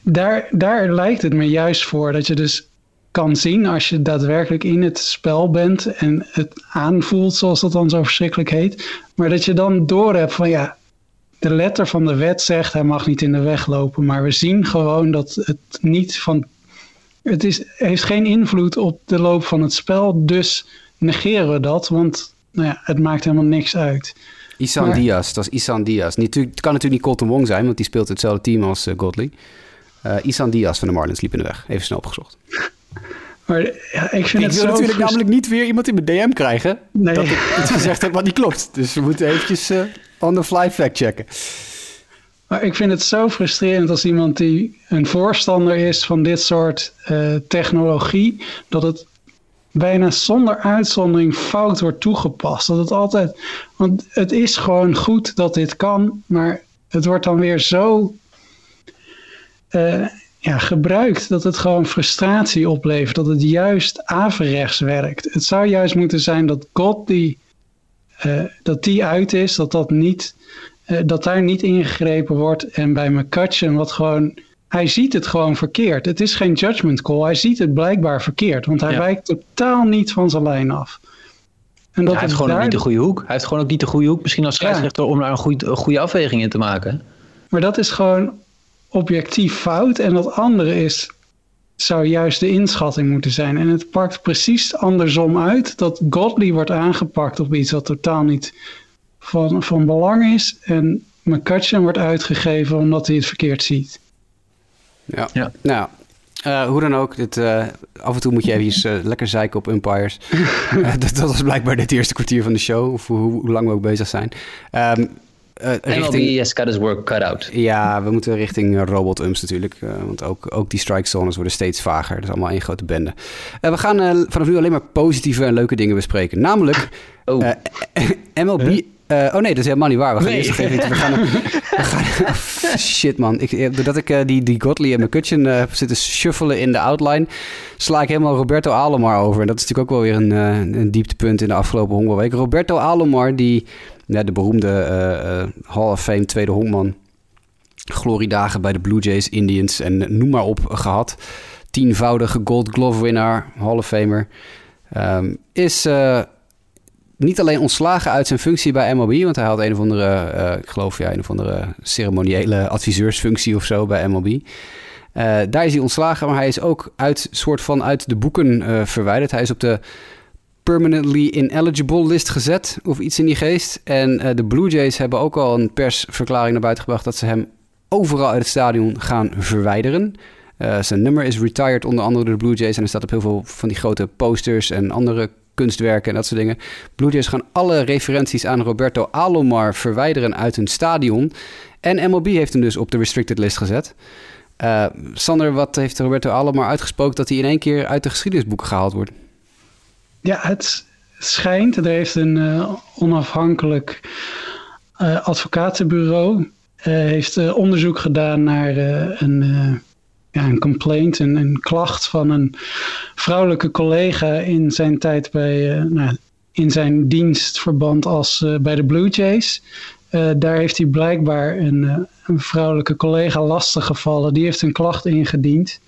daar, daar lijkt het me juist voor, dat je dus kan zien als je daadwerkelijk in het spel bent en het aanvoelt, zoals dat dan zo verschrikkelijk heet. Maar dat je dan door hebt van ja, de letter van de wet zegt hij mag niet in de weg lopen. Maar we zien gewoon dat het niet van. Het is, heeft geen invloed op de loop van het spel. Dus negeren we dat, want nou ja, het maakt helemaal niks uit. Isan maar, Diaz, dat is Isan Diaz. Niet, het kan natuurlijk niet Colton Wong zijn, want die speelt hetzelfde team als uh, Godley. Uh, Isan Diaz van de Marlins liep in de weg. Even snel opgezocht. Maar ja, ik vind ik wil natuurlijk namelijk niet weer iemand in mijn DM krijgen Nee. dat ik iets gezegd heb wat niet klopt. Dus we moeten eventjes uh, on the fly fact checken. Maar ik vind het zo frustrerend als iemand die een voorstander is van dit soort uh, technologie, dat het bijna zonder uitzondering fout wordt toegepast. Dat het altijd, want het is gewoon goed dat dit kan, maar het wordt dan weer zo uh, ja, gebruikt dat het gewoon frustratie oplevert, dat het juist averechts werkt. Het zou juist moeten zijn dat God die, uh, dat die uit is, dat dat niet uh, dat daar niet ingegrepen wordt. En bij McCutcheon, wat gewoon. Hij ziet het gewoon verkeerd. Het is geen judgment call. Hij ziet het blijkbaar verkeerd. Want hij Ja. wijkt totaal niet van zijn lijn af. En hij heeft gewoon ook daar- niet de goede hoek. Hij heeft gewoon ook niet de goede hoek, misschien als Ja. scheidsrechter, om daar een goede, een goede afweging in te maken. Maar dat is gewoon objectief fout. En dat andere is, zou juist de inschatting moeten zijn. En het pakt precies andersom uit. Dat Godley wordt aangepakt op iets wat totaal niet van, van belang is. En McCutcheon wordt uitgegeven omdat hij het verkeerd ziet. Ja. Ja. Nou, eh, hoe dan ook, dit, eh, af en toe moet je even eh, lekker zeiken op umpires. Dat, dat was blijkbaar dit eerste kwartier van de show, of hoe, hoe lang we ook bezig zijn. Ehm, eh, MLB richting, has got his work cut out. ja, we moeten richting eh, robot-umps natuurlijk. eh, want ook, ook die strike zones worden steeds vager. Dat is allemaal één grote bende. We gaan eh, vanaf nu alleen maar positieve en leuke dingen bespreken. Namelijk Oh, MLB... eh, oh nee, dat is helemaal niet waar. We gaan Nee. eerst nog even... We gaan, we gaan, oh, shit man. Ik, eh, doordat ik eh, die, die Godley en McCutcheon eh, heb zitten shuffelen in de outline... sla ik helemaal Roberto Alomar over. En dat is natuurlijk ook wel weer een, een dieptepunt in de afgelopen honkbalweek. Roberto Alomar, die ja, de beroemde Hall of Fame tweede honkman... gloriedagen bij de Blue Jays, Indians en noem maar op gehad. Tienvoudige Gold Glove winnaar, Hall of Famer... Ehm, is niet alleen ontslagen uit zijn functie bij MLB, want hij had een of andere, eh, ik geloof ja, een of andere ceremoniële adviseursfunctie of zo bij MLB. Eh, daar is hij ontslagen, maar hij is ook uit soort van uit de boeken eh, verwijderd. Hij is op de permanently ineligible list gezet of iets in die geest. En de Blue Jays hebben ook al een persverklaring naar buiten gebracht dat ze hem overal uit het stadion gaan verwijderen. Zijn nummer is retired onder andere door de Blue Jays en er staat op heel veel van die grote posters en andere kunstwerken en dat soort dingen. Blue gaan alle referenties aan Roberto Alomar verwijderen uit hun stadion. En MLB heeft hem dus op de restricted list gezet. Eh, Sander, wat heeft Roberto Alomar uitgesproken dat hij in één keer uit de geschiedenisboeken gehaald wordt? Ja, het schijnt. Er heeft een eh, onafhankelijk eh, advocatenbureau heeft onderzoek gedaan naar een, een complaint, een, een klacht van een vrouwelijke collega in zijn tijd bij, eh, nou, in zijn dienstverband als eh, bij de Blue Jays. Eh, daar heeft hij blijkbaar een, een vrouwelijke collega lastiggevallen. Die heeft een klacht ingediend.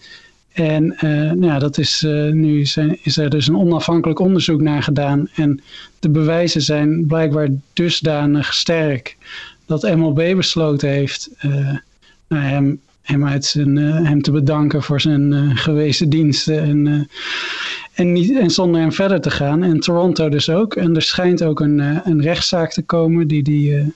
En nou ja, dat is, nu is er dus een onafhankelijk onderzoek naar gedaan. En de bewijzen zijn blijkbaar dusdanig sterk dat MLB besloten heeft eh, nou, hem, hem, uit zijn, eh, hem te bedanken voor zijn eh, gewezen diensten. En, eh, en, niet, en zonder hem verder te gaan. En Toronto dus ook. En er schijnt ook een, een rechtszaak te komen die die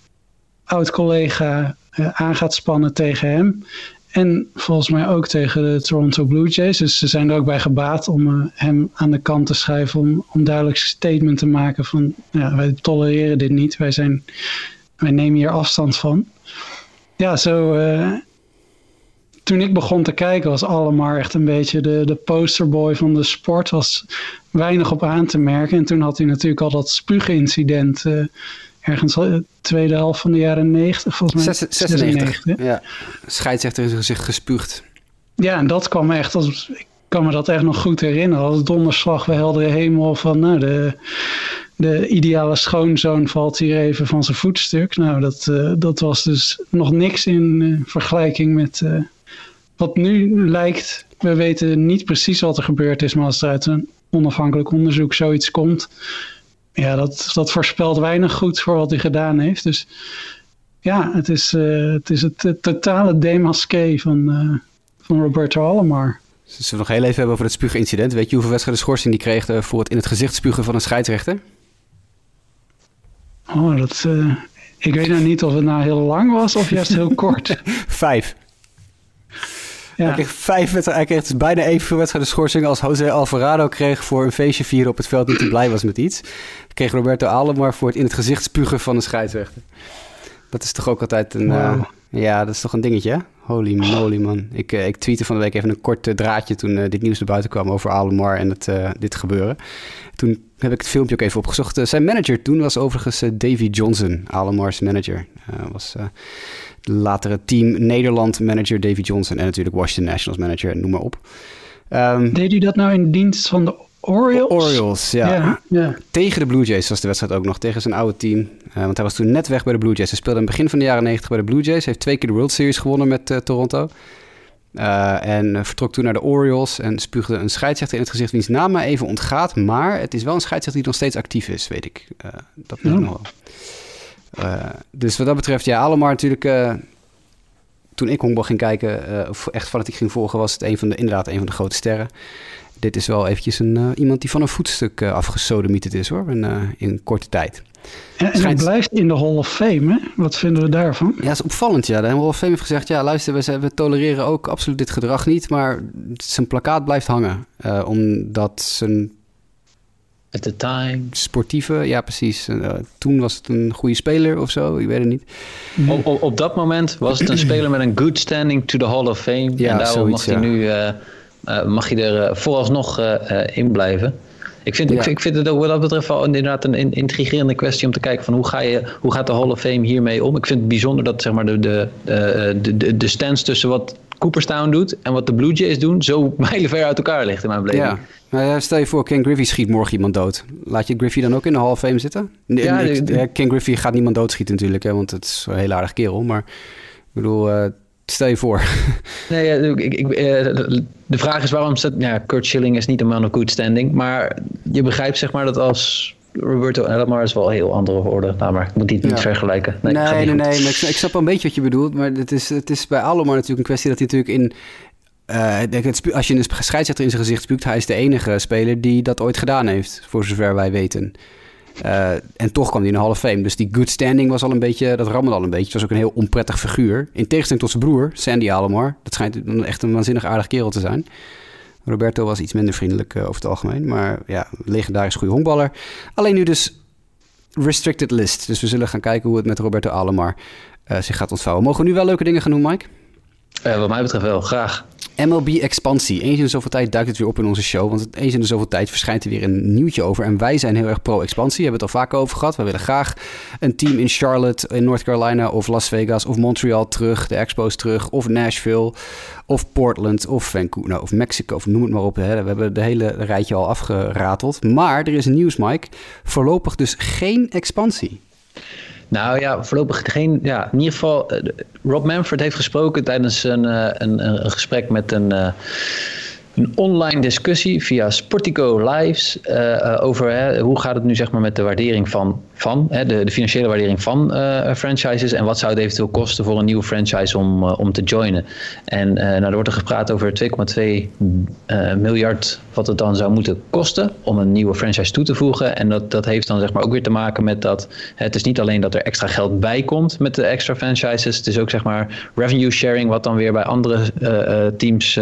oud-collega eh, aan gaat spannen tegen hem. En volgens mij ook tegen de Toronto Blue Jays. Dus ze zijn er ook bij gebaat om hem aan de kant te schuiven. Om, om duidelijk statement te maken van ja, wij tolereren dit niet. Wij, zijn, wij nemen hier afstand van. Ja, zo. Toen ik begon te kijken was Allemar echt een beetje de, de posterboy van de sport. Was weinig op aan te merken. En toen had hij natuurlijk al dat spuugincident. Uh, ergens de tweede helft van de jaren 90, volgens mij. 96, 96 ja. Scheidsrechter is zich gespuugd. Ja, en dat kwam echt als... Ik kan me dat echt nog goed herinneren. Als donderslag bij heldere hemel van... Nou, de, de ideale schoonzoon valt hier even van zijn voetstuk. Nou, dat, uh, dat was dus nog niks in uh, vergelijking met uh, wat nu lijkt. We weten niet precies wat er gebeurd is, maar als er uit een onafhankelijk onderzoek zoiets komt ja, dat, dat voorspelt weinig goed voor wat hij gedaan heeft. Dus ja, het is, uh, het, is het, het totale demasqué van, uh, van Roberto Alomar. Zullen we nog heel even hebben over het spuugincident? Weet je hoeveel wedstrijden schorsing die kreeg uh, voor het in het gezicht spugen van een scheidsrechter? Oh, dat, ik weet nou niet of het nou heel lang was of juist heel kort. Vijf. Ja. Hij kreeg vijf Hij kreeg dus bijna evenveel wedstrijden schorsing als Jose Alvarado kreeg voor een feestje vieren op het veld. Niet hij blij was met iets. Kreeg Roberto Alomar voor het in het gezicht spugen van een scheidsrechter. Dat is toch ook altijd een... Wow. Uh, ja, dat is toch een dingetje, hè? Holy moly, man. Ik, uh, ik tweette van de week even een kort uh, draadje toen dit nieuws naar buiten kwam over Alomar en het, dit gebeuren. Toen heb ik het filmpje ook even opgezocht. zijn manager toen was overigens Davy Johnson, Alomar's manager. was de latere team Nederland manager Davy Johnson en natuurlijk Washington Nationals manager, noem maar op. Um, Deed u dat nou in dienst van de Orioles? Orioles, ja. ja, ja. Tegen de Blue Jays was de wedstrijd ook nog, tegen zijn oude team. Uh, want hij was toen net weg bij de Blue Jays. Hij speelde in het begin van de jaren 90 bij de Blue Jays. Heeft twee keer de World Series gewonnen met uh, Toronto. Uh, en vertrok toen naar de Orioles en spuugde een scheidsrechter in het gezicht wiens naam me even ontgaat. Maar het is wel een scheidsrechter die nog steeds actief is, weet ik. dat weet ik nog wel. Uh, dus wat dat betreft, ja, allemaal natuurlijk. Uh, toen ik honkbal ging kijken, uh, of echt fanatiek ging volgen, was het een van de, inderdaad een van de grote sterren. Dit is wel eventjes een, iemand die van een voetstuk afgesodemieterd is hoor, in, in korte tijd. En, en hij blijft in de Hall of Fame, hè? Wat vinden we daarvan? Ja, dat is opvallend, ja. De Hall of Fame heeft gezegd, ja, luister, we, we tolereren ook absoluut dit gedrag niet, maar zijn plakkaat blijft hangen. omdat zijn At the time. Sportieve, ja precies. Uh, toen was het een goede speler of zo, ik weet het niet. Op, op, op, dat moment was het een speler met een good standing to the Hall of Fame. Ja, en daarom mag hij ja. nu uh, uh, mag hij er vooralsnog in blijven. Ik vind, ja. ik, ik, vind het ook wat dat betreft wel inderdaad een intrigerende kwestie om te kijken van hoe, ga je, hoe gaat de Hall of Fame hiermee om. Ik vind het bijzonder dat zeg maar, de, de, de, de, de stands tussen wat Cooperstown doet en wat de Blue Jays doen zo mijlenver uit elkaar ligt in mijn beleving. Ja. Nou, stel je voor, Ken Griffey schiet morgen iemand dood. Laat je Griffey dan ook in de Hall of Fame zitten? Nee, ja, de, Ken Griffey gaat niemand doodschieten natuurlijk, hè, want het is een heel aardig kerel. Maar ik bedoel, uh, stel je voor. Nee, ik, ik, uh, de vraag is waarom staat... Ja, Kurt Schilling is niet een man of good standing. Maar je begrijpt zeg maar dat als Roberto Alomar is wel een heel andere orde. Nou, maar ik moet die niet ja. vergelijken. Nee, nee, nee, nee, maar ik, ik snap wel een beetje wat je bedoelt. Maar het is, het is bij Alomar natuurlijk een kwestie dat hij natuurlijk in... Uh, als je een scheidsrechter in zijn gezicht spuukt, hij is de enige speler die dat ooit gedaan heeft, voor zover wij weten. Uh, en toch kwam hij in de Hall of Fame. Dus die good standing was al een beetje, dat rammelde al een beetje. Het was ook een heel onprettig figuur. In tegenstelling tot zijn broer, Sandy Alomar. Dat schijnt echt een waanzinnig aardig kerel te zijn. Roberto was iets minder vriendelijk uh, over het algemeen. Maar ja, legendarisch goede honkballer. Alleen nu dus restricted list. Dus we zullen gaan kijken hoe het met Roberto Alomar uh, zich gaat ontvouwen. Mogen we nu wel leuke dingen gaan doen, Mike? Uh, wat mij betreft wel, graag. MLB Expansie. Eens in de zoveel tijd duikt het weer op in onze show. Want eens in de zoveel tijd verschijnt er weer een nieuwtje over. En wij zijn heel erg pro-expansie. We hebben het al vaak over gehad. We willen graag een team in Charlotte, in North Carolina of Las Vegas of Montreal terug. De Expos terug. Of Nashville of Portland of Vancouver nou, of Mexico of noem het maar op. Hè. We hebben de hele rijtje al afgerateld. Maar er is nieuws, Mike. Voorlopig dus geen expansie. Nou ja, voorlopig geen. Ja, in ieder geval, uh, Rob Manfred heeft gesproken tijdens een, uh, een, een, gesprek met een, uh, een online discussie via Sportico Lives over hoe gaat het nu zeg maar met de waardering van van, hè, de, de, financiële waardering van uh, franchises en wat zou het eventueel kosten voor een nieuwe franchise om, uh, om te joinen. En uh, nou, er wordt er gepraat over 2,2 miljard wat het dan zou moeten kosten om een nieuwe franchise toe te voegen. En dat, dat heeft dan zeg maar ook weer te maken met dat het is niet alleen dat er extra geld bij komt met de extra franchises, het is ook zeg maar revenue sharing wat dan weer bij andere teams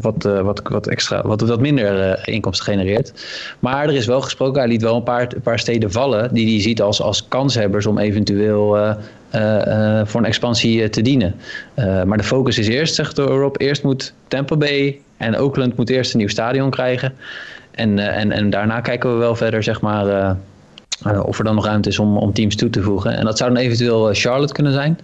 wat, wat, wat, extra, wat, wat minder inkomsten genereert. Maar er is wel gesproken, hij liet wel een paar, paar steden vallen die hij ziet als, als kanshebbers om eventueel voor een expansie te dienen. maar de focus is eerst, zegt Rob, eerst moet Tampa Bay en Oakland moet eerst een nieuw stadion krijgen. En, en, en daarna kijken we wel verder, zeg maar. of er dan nog ruimte is om, om teams toe te voegen. En dat zou dan eventueel Charlotte kunnen zijn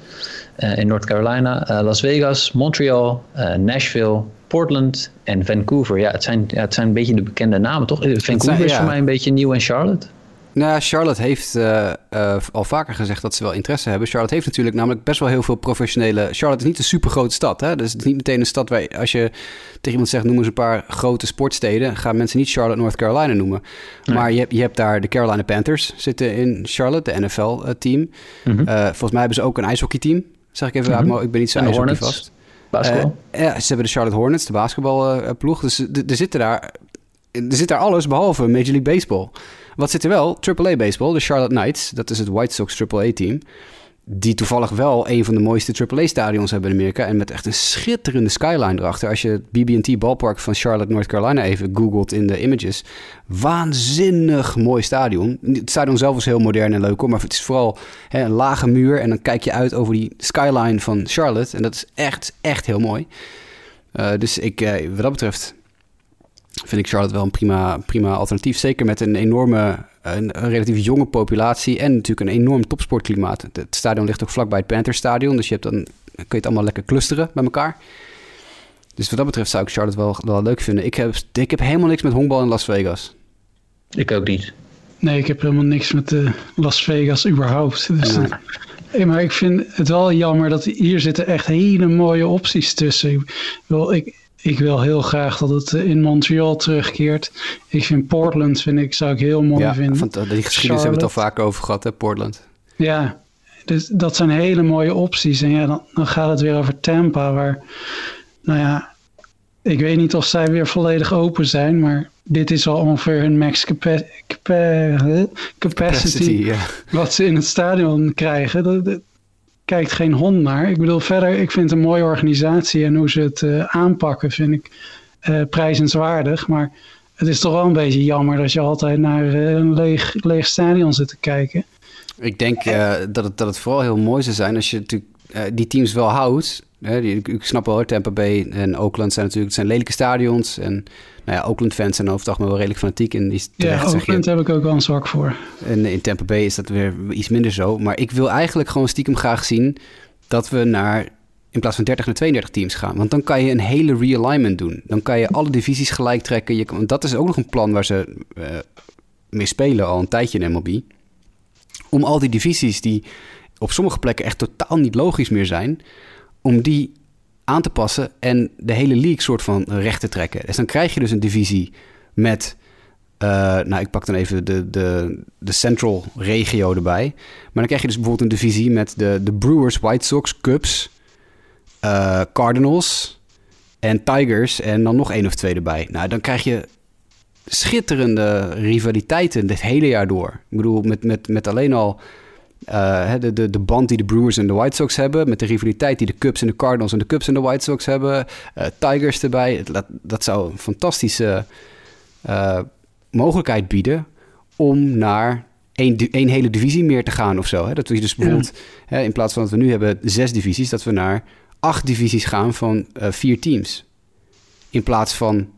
in North Carolina, Las Vegas, Montreal, Nashville, Portland en Vancouver. Ja, het zijn, ja, het zijn een beetje de bekende namen, toch? Vancouver zijn, ja. is voor mij een beetje nieuw en Charlotte. Nou, Charlotte heeft uh, uh, al vaker gezegd dat ze wel interesse hebben. Charlotte heeft natuurlijk namelijk best wel heel veel professionele... Charlotte is niet een supergrote stad, hè? Dus het is niet meteen een stad waar... Als je tegen iemand zegt, noem eens een paar grote sportsteden... gaan mensen niet Charlotte, North Carolina noemen. Nee. Maar je hebt, je hebt daar de Carolina Panthers zitten in Charlotte, de NFL-team. Mm -hmm. uh, volgens mij hebben ze ook een ijshockeyteam. Zeg ik even mm -hmm. uit, maar ik ben niet zo ijshockey vast. Basketbal? Ja, ze hebben de Charlotte Hornets, de basketbalploeg. dus er zitten daar, er zit daar alles behalve Major League Baseball. Wat zit er wel? AAA Baseball, de Charlotte Knights. Dat is het White Sox AAA-team. Die toevallig wel een van de mooiste AAA-stadions hebben in Amerika. En met echt een schitterende skyline erachter. Als je het BB&T ballpark van Charlotte, North Carolina even googelt in de images. Waanzinnig mooi stadion. Het stadion zelf is heel modern en leuk hoor. Maar het is vooral hè, een lage muur. En dan kijk je uit over die skyline van Charlotte. En dat is echt, echt heel mooi. Uh, dus ik, uh, wat dat betreft vind ik Charlotte wel een prima, prima alternatief. Zeker met een enorme, een, een, relatief jonge populatie en natuurlijk een enorm topsportklimaat. Het stadion ligt ook vlakbij het Panther Stadion, dus je hebt dan, kun je het allemaal lekker clusteren bij elkaar. Dus wat dat betreft zou ik Charlotte wel, wel leuk vinden. Ik heb, ik heb helemaal niks met honkbal in Las Vegas. Ik ook niet. Nee, ik heb helemaal niks met uh, Las Vegas überhaupt. Dus, ja. uh, maar ik vind het wel jammer dat hier zitten echt hele mooie opties tussen. Ik, wel, ik, ik wil heel graag dat het eh, in Montreal terugkeert. Ik vind Portland, vind ik, zou ik heel mooi ja, vinden. Van, die geschiedenis Charlotte. hebben we het al vaak over gehad, hè, Portland. Ja, dus dat zijn hele mooie opties. En ja, dan, dan gaat het weer over Tampa, waar, nou ja, ik weet niet of zij weer volledig open zijn, maar dit is al ongeveer hun max capa capa capacity, capacity ja. wat ze in het stadion krijgen. Dat, dat, kijkt geen hond naar. Ik bedoel, verder, ik vind het een mooie organisatie en hoe ze het uh, aanpakken, vind ik uh, prijzenswaardig. Maar het is toch wel een beetje jammer dat je altijd naar uh, een leeg, leeg stadion zit te kijken. Ik denk dat, het, dat het vooral heel mooi zou zijn als je natuurlijk die teams wel houdt. Ik, snap wel, Tampa Bay en Oakland zijn natuurlijk zijn lelijke stadions. En nou ja, Oakland-fans zijn over het wel redelijk fanatiek. En die terecht, ja, Oakland heb ik ook wel een zwak voor. En in Tampa Bay is dat weer iets minder zo. Maar ik wil eigenlijk gewoon stiekem graag zien dat we naar in plaats van 30 naar 32 teams gaan. Want dan kan je een hele realignment doen. Dan kan je alle divisies gelijk trekken. Je, want dat is ook nog een plan waar ze uh, mee spelen al een tijdje in MLB. Om al die divisies die op sommige plekken echt totaal niet logisch meer zijn... om die aan te passen en de hele league soort van recht te trekken. Dus dan krijg je dus een divisie met... Uh, nou, ik pak dan even de, de, de Central regio erbij. Maar dan krijg je dus bijvoorbeeld een divisie met de, de Brewers, White Sox, Cubs, uh, Cardinals en Tigers en dan nog één of twee erbij. Nou, dan krijg je schitterende rivaliteiten dit hele jaar door. Ik bedoel, met, met, met alleen al uh, de, de, de band die de Brewers en de White Sox hebben... met de rivaliteit die de Cubs en de Cardinals en de Cubs en de White Sox hebben... Uh, Tigers erbij, dat, dat zou een fantastische uh, mogelijkheid bieden... om naar één, één hele divisie meer te gaan of zo. Hè? Dat we dus bijvoorbeeld, ja. hè, in plaats van dat we nu hebben zes divisies... dat we naar acht divisies gaan van vier teams. In plaats van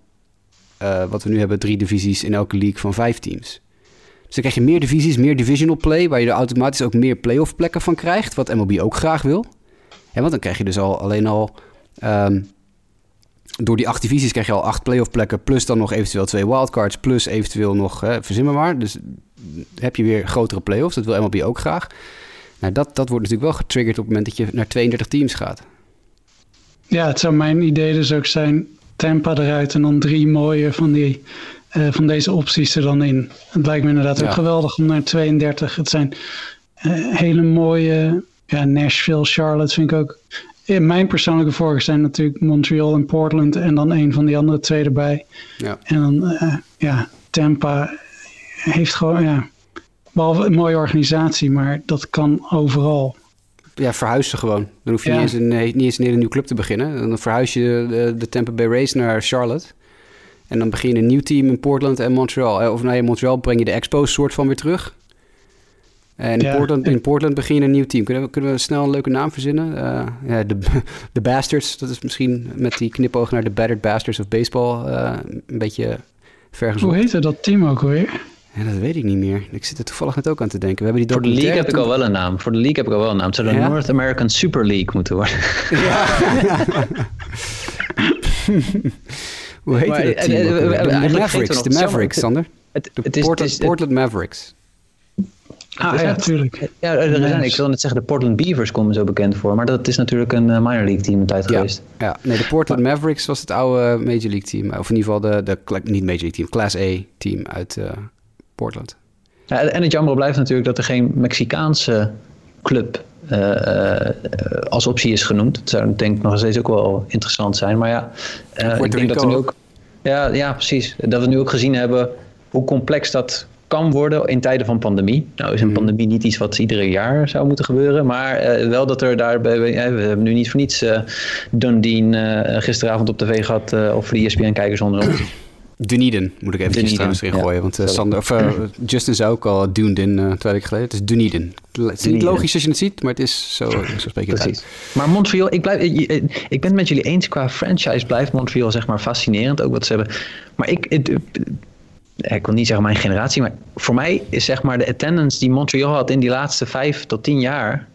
wat we nu hebben, drie divisies in elke league van vijf teams. Dus dan krijg je meer divisies, meer divisional play, waar je er automatisch ook meer playoff plekken van krijgt, wat MLB ook graag wil. En want dan krijg je dus al alleen al um, door die acht divisies krijg je al acht playoff plekken, plus dan nog eventueel twee wildcards, plus eventueel nog, hè, verzin maar maar. Dus heb je weer grotere playoffs, dat wil MLB ook graag. Nou, dat, dat wordt natuurlijk wel getriggerd op het moment dat je naar 32 teams gaat. Ja, het zou mijn idee dus ook zijn, Tampa eruit en dan drie mooie van die eh, van deze opties er dan in. Het lijkt me inderdaad Ja. ook geweldig om naar 32. Het zijn eh, hele mooie, ja, Nashville, Charlotte vind ik ook. In mijn persoonlijke voorkeur zijn natuurlijk Montreal en Portland en dan een van die andere twee erbij. Ja. En dan, eh, ja, Tampa heeft gewoon, ja, behalve een mooie organisatie, maar dat kan overal. Ja, verhuizen gewoon. Dan hoef je Ja. niet, eens een, niet eens een hele nieuwe club te beginnen. Dan verhuis je de, de Tampa Bay Rays naar Charlotte. En dan begin je een nieuw team in Portland en Montreal. Eh, Of nou, in Montreal breng je de Expos soort van weer terug. En in, Ja. Portland, in Portland begin je een nieuw team. Kunnen we, kunnen we snel een leuke naam verzinnen? Eh, ja, de, de Bastards. Dat is misschien met die knipoog naar de Battered Bastards of baseball eh, een beetje vergezocht. Hoe heette dat team ook alweer? Ja, dat weet ik niet meer. Ik zit er toevallig net ook aan te denken. We hebben die Voor de league heb ik al wel een naam. Voor de league heb ik al wel een naam. Het zou de Ja? North American Super League moeten worden. Hoe heet Maar, dat eh, team? De- Mavericks, de Mavericks, Sander. Het, De het is, Portland, het is- Portland Mavericks. Ah ja, tuurlijk. Ja, er ik wil net zeggen, de Portland Beavers komen zo bekend voor. Maar dat is natuurlijk een eh, minor league team een tijd Ja, geweest. ja, nee, de Portland Mavericks was het oude Major League team. Of in ieder geval de, de niet Major League team, Class A team uit eh, Portland. Ja, en het jammer blijft natuurlijk dat er geen Mexicaanse club als optie is genoemd. Dat zou denk ik nog steeds ook wel interessant zijn. Maar ja, eh, ik denk dat we nu ook... Ja, ja, precies. Dat we nu ook gezien hebben hoe complex dat kan worden in tijden van pandemie. Nou is een Mhm. pandemie niet iets wat iedere jaar zou moeten gebeuren. Maar eh, wel dat er daarbij... We hebben nu niet voor niets eh Dundee eh, gisteravond op tv gehad. eh of voor de ESPN-kijkers onder ons. Dunedin moet ik eventjes trouwens erin ja. gooien. Want eh. Sander, of, eh, Justin zei ook al Dunedin eh twee weken geleden. Het is Dunedin. Het is niet logisch als je het ziet, maar het is zo, zo spreek je het Precies. uit. Maar Montreal, ik, blijf, ik, ben het met jullie eens qua franchise blijft Montreal zeg maar fascinerend. Ook wat ze hebben. Maar ik, het, eh, ik wil niet zeggen mijn generatie, maar voor mij is zeg maar de attendance die Montreal had in die laatste vijf tot tien jaar,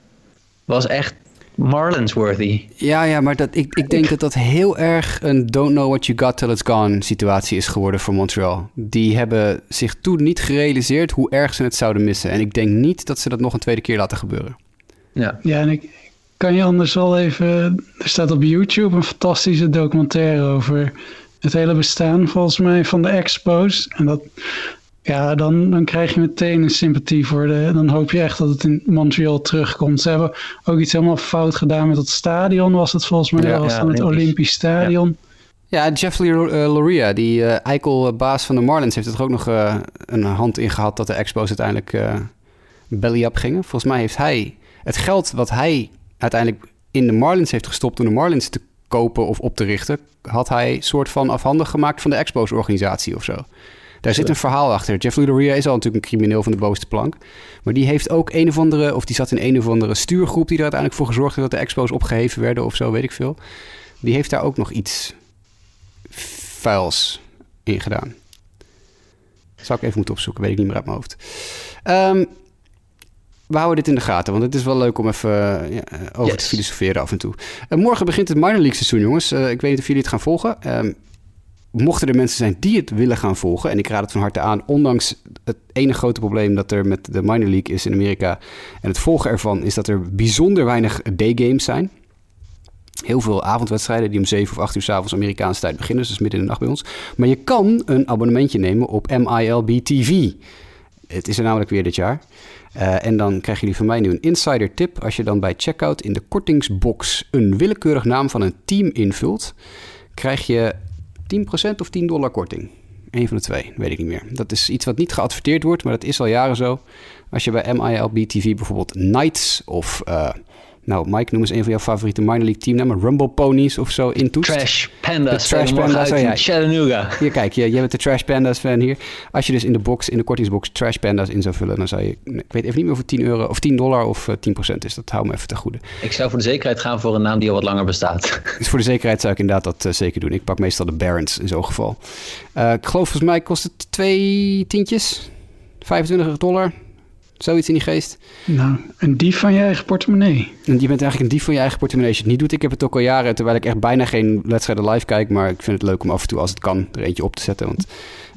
was echt Marlins-worthy. Ja, ja, maar dat, ik, ik denk dat dat heel erg een don't know what you got till it's gone situatie is geworden voor Montreal. Die hebben zich toen niet gerealiseerd hoe erg ze het zouden missen. En ik denk niet dat ze dat nog een tweede keer laten gebeuren. Ja. Ja, en ik kan je anders wel even. Er staat op YouTube een fantastische documentaire over het hele bestaan, volgens mij, van de Expos. En dat. Ja, dan, dan krijg je meteen een sympathie voor de. Dan hoop je echt dat het in Montreal terugkomt. Ze hebben ook iets helemaal fout gedaan met het stadion, was het volgens mij. Ja, dat was ja, dan het Olympisch. Olympisch Stadion. Ja, Jeffrey uh, Loria, die uh, eikel-baas van de Marlins, heeft er ook nog uh, een hand in gehad dat de Expos uiteindelijk uh, belly-up gingen. Volgens mij heeft hij het geld wat hij uiteindelijk in de Marlins heeft gestopt om de Marlins te kopen of op te richten, had hij soort van afhandig gemaakt van de Expos-organisatie of zo. Daar zit een verhaal achter. Jeff Ludoria is al natuurlijk een crimineel van de bovenste plank. Maar die heeft ook een of andere, of die zat in een of andere stuurgroep die er uiteindelijk voor gezorgd heeft dat de Expos opgeheven werden of zo, weet ik veel. Die heeft daar ook nog iets vuils in gedaan. Zou ik even moeten opzoeken, weet ik niet meer uit mijn hoofd. Um, we houden dit in de gaten, want het is wel leuk om even uh, ja, over yes. te filosoferen af en toe. Uh, morgen begint het minor league seizoen, jongens. Uh, ik weet niet of jullie het gaan volgen. Um, mochten er mensen zijn die het willen gaan volgen, en ik raad het van harte aan, ondanks het ene grote probleem dat er met de minor league is in Amerika en het volgen ervan, is dat er bijzonder weinig daygames zijn. Heel veel avondwedstrijden die om 7 of 8 uur s avonds Amerikaanse tijd beginnen, dus midden in de nacht bij ons. Maar je kan een abonnementje nemen op MILB TV. Het is er namelijk weer dit jaar. Uh, en dan krijgen jullie van mij nu een insider tip. Als je dan bij checkout in de kortingsbox een willekeurig naam van een team invult, krijg je 10% of 10 dollar korting. Eén van de twee, weet ik niet meer. Dat is iets wat niet geadverteerd wordt, maar dat is al jaren zo. Als je bij MILB TV bijvoorbeeld Knights of... Uh, nou, Mike, noem eens een van jouw favoriete minor league teamnamen. Rumble Ponies of zo intoetst. Trash Pandas. De Trash Pandas. Oh, ja. Chattanooga. Hier, kijk, je, je bent de Trash Pandas fan hier. Als je dus in de box, in de kortingsbox Trash Pandas in zou vullen, dan zou je... Ik weet even niet meer of het 10 euro of 10 dollar of uh, 10% is. Dat hou me even te goede. Ik zou voor de zekerheid gaan voor een naam die al wat langer bestaat. Dus voor de zekerheid zou ik inderdaad dat uh, zeker doen. Ik pak meestal de Barons in zo'n geval. Uh, ik geloof volgens mij kost het twee tientjes. 25 dollar. Zoiets in die geest. Nou, een dief van je eigen portemonnee. En je bent eigenlijk een dief van je eigen portemonnee als je het niet doet. Ik heb het ook al jaren, terwijl ik echt bijna geen wedstrijden live kijk. Maar ik vind het leuk om af en toe, als het kan, er eentje op te zetten. Want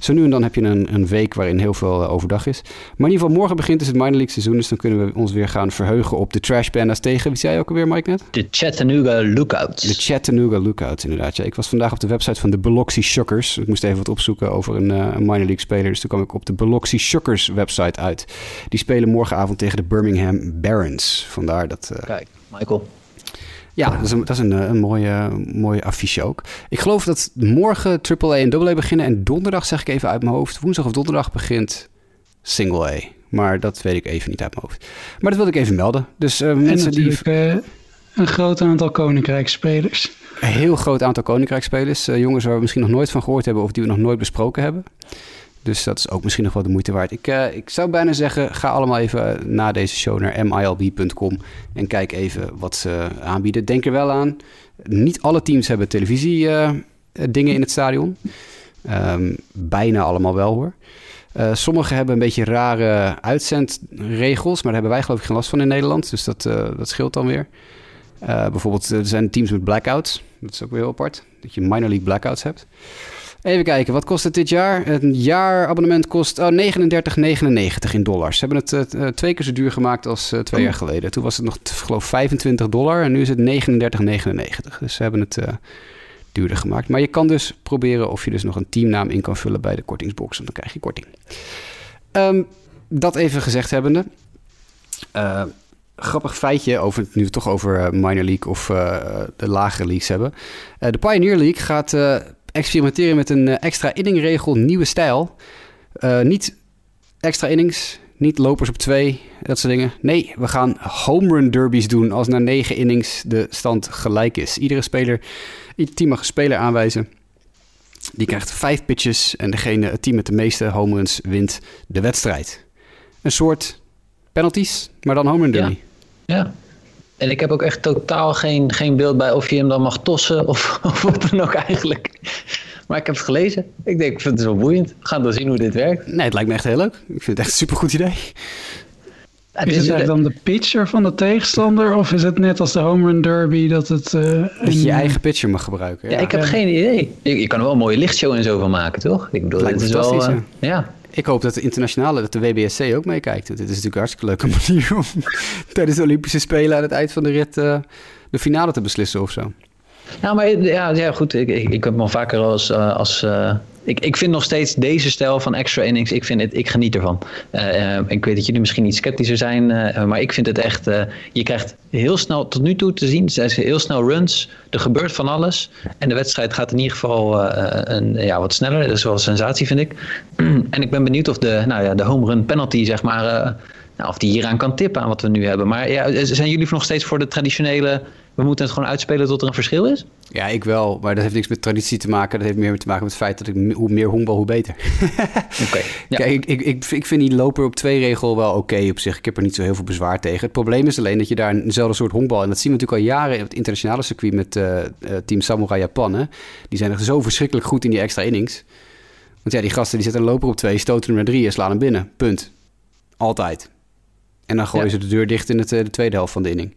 Zo nu en dan heb je een, een week waarin heel veel eh, overdag is. Maar in ieder geval, morgen begint dus het minor league seizoen. Dus dan kunnen we ons weer gaan verheugen op de Trash Pandas tegen... Wie zei je ook alweer, Mike, net? De Chattanooga Lookouts. De Chattanooga Lookouts, inderdaad. Ja, ik was vandaag op de website van de Biloxi Shockers. Ik moest even wat opzoeken over een, uh, een minor league speler. Dus toen kwam ik op de Biloxi Shockers website uit. Die spelen morgenavond tegen de Birmingham Barons. Vandaar dat... Uh, Kijk, Michael. Ja, dat is een, dat is een, een mooie, mooie affiche ook. Ik geloof dat morgen AAA en AA beginnen. En donderdag, zeg ik even uit mijn hoofd, woensdag of donderdag begint Single A. Maar dat weet ik even niet uit mijn hoofd. Maar dat wilde ik even melden. Dus uh, mensen die... Uh, een groot aantal Koninkrijksspelers. Een heel groot aantal Koninkrijksspelers. Uh, jongens waar we misschien nog nooit van gehoord hebben of die we nog nooit besproken hebben. Dus dat is ook misschien nog wel de moeite waard. Ik, uh, ik zou bijna zeggen, ga allemaal even na deze show naar milb.com en kijk even wat ze aanbieden. Denk er wel aan, niet alle teams hebben televisie uh, dingen in het stadion. Um, bijna allemaal wel hoor. Uh, sommige hebben een beetje rare uitzendregels, maar daar hebben wij geloof ik geen last van in Nederland. Dus dat, dat scheelt dan weer. bijvoorbeeld, er zijn teams met blackouts. Dat is ook weer heel apart. Dat je minor league blackouts hebt. Even kijken, wat kost het dit jaar? Een jaarabonnement kost oh, 39,99 in dollars. Ze hebben het uh, twee keer zo duur gemaakt als uh, twee oh. jaar geleden. Toen was het nog, geloof 25 dollar en nu is het 39,99. Dus ze hebben het uh, duurder gemaakt. Maar je kan dus proberen of je dus nog een teamnaam in kan vullen bij de kortingsbox. En dan krijg je korting. Um, dat even gezegd hebbende. grappig feitje, over, nu we het toch over minor league of de lagere leagues hebben. de Pioneer League gaat experimenteren met een extra inningregel, nieuwe stijl. Uh, niet extra innings, niet lopers op twee, dat soort dingen. Nee, we gaan home run derbies doen als na negen innings de stand gelijk is. Iedere speler, ieder team mag een speler aanwijzen. Die krijgt vijf pitches en degene, het team met de meeste home runs wint de wedstrijd. Een soort penalties, maar dan home run derby. Ja. ja. En ik heb ook echt totaal geen, geen beeld bij of je hem dan mag tossen of, of wat dan ook eigenlijk. Maar ik heb het gelezen. Ik denk, ik vind het wel boeiend. We gaan dan zien hoe dit werkt. Nee, het lijkt me echt heel leuk. Ik vind het echt een supergoed idee. Ja, is het dan de pitcher van de tegenstander? Of is het net als de home run derby dat het... Uh, dat je je eigen pitcher mag gebruiken. Ja, ja ik heb ja. geen idee. Je, je, kan er wel een mooie lichtshow en zo van maken, toch? Ik bedoel, het is wel... Uh, ja. Ik hoop dat de internationale, dat de WBSC ook meekijkt. Dit is natuurlijk een hartstikke leuke manier om tijdens de Olympische Spelen aan het eind van de rit uh, de finale te beslissen of zo. Nou, maar ja, ja goed. Ik, ik, ik heb me vaker als. Uh, als uh, ik, ik vind nog steeds deze stijl van extra innings. Ik, vind het, ik geniet ervan. Uh, ik weet dat jullie misschien iets sceptischer zijn. maar ik vind het echt. je krijgt heel snel tot nu toe te zien. Zijn heel snel runs. Er gebeurt van alles. En de wedstrijd gaat in ieder geval een, ja, wat sneller. Dat is wel een sensatie, vind ik. en ik ben benieuwd of de, nou ja, de home run penalty, zeg maar. nou, of die hieraan kan tippen aan wat we nu hebben. Maar ja, zijn jullie nog steeds voor de traditionele we moeten het gewoon uitspelen tot er een verschil is? Ja, ik wel. Maar dat heeft niks met traditie te maken. Dat heeft meer te maken met het feit dat ik hoe meer honkbal, hoe beter. Oké. ja. Kijk, ik, ik, ik, ik, vind die loper op twee regel wel oké okay op zich. Ik heb er niet zo heel veel bezwaar tegen. Het probleem is alleen dat je daar eenzelfde soort honkbal... en dat zien we natuurlijk al jaren in het internationale circuit... met uh, team Samurai Japan. Hè? Die zijn er zo verschrikkelijk goed in die extra innings. Want ja, die gasten die zetten een loper op twee... stoten hem naar drie en slaan hem binnen. Punt. Altijd. En dan gooien ja. ze de deur dicht in het, de tweede helft van de inning.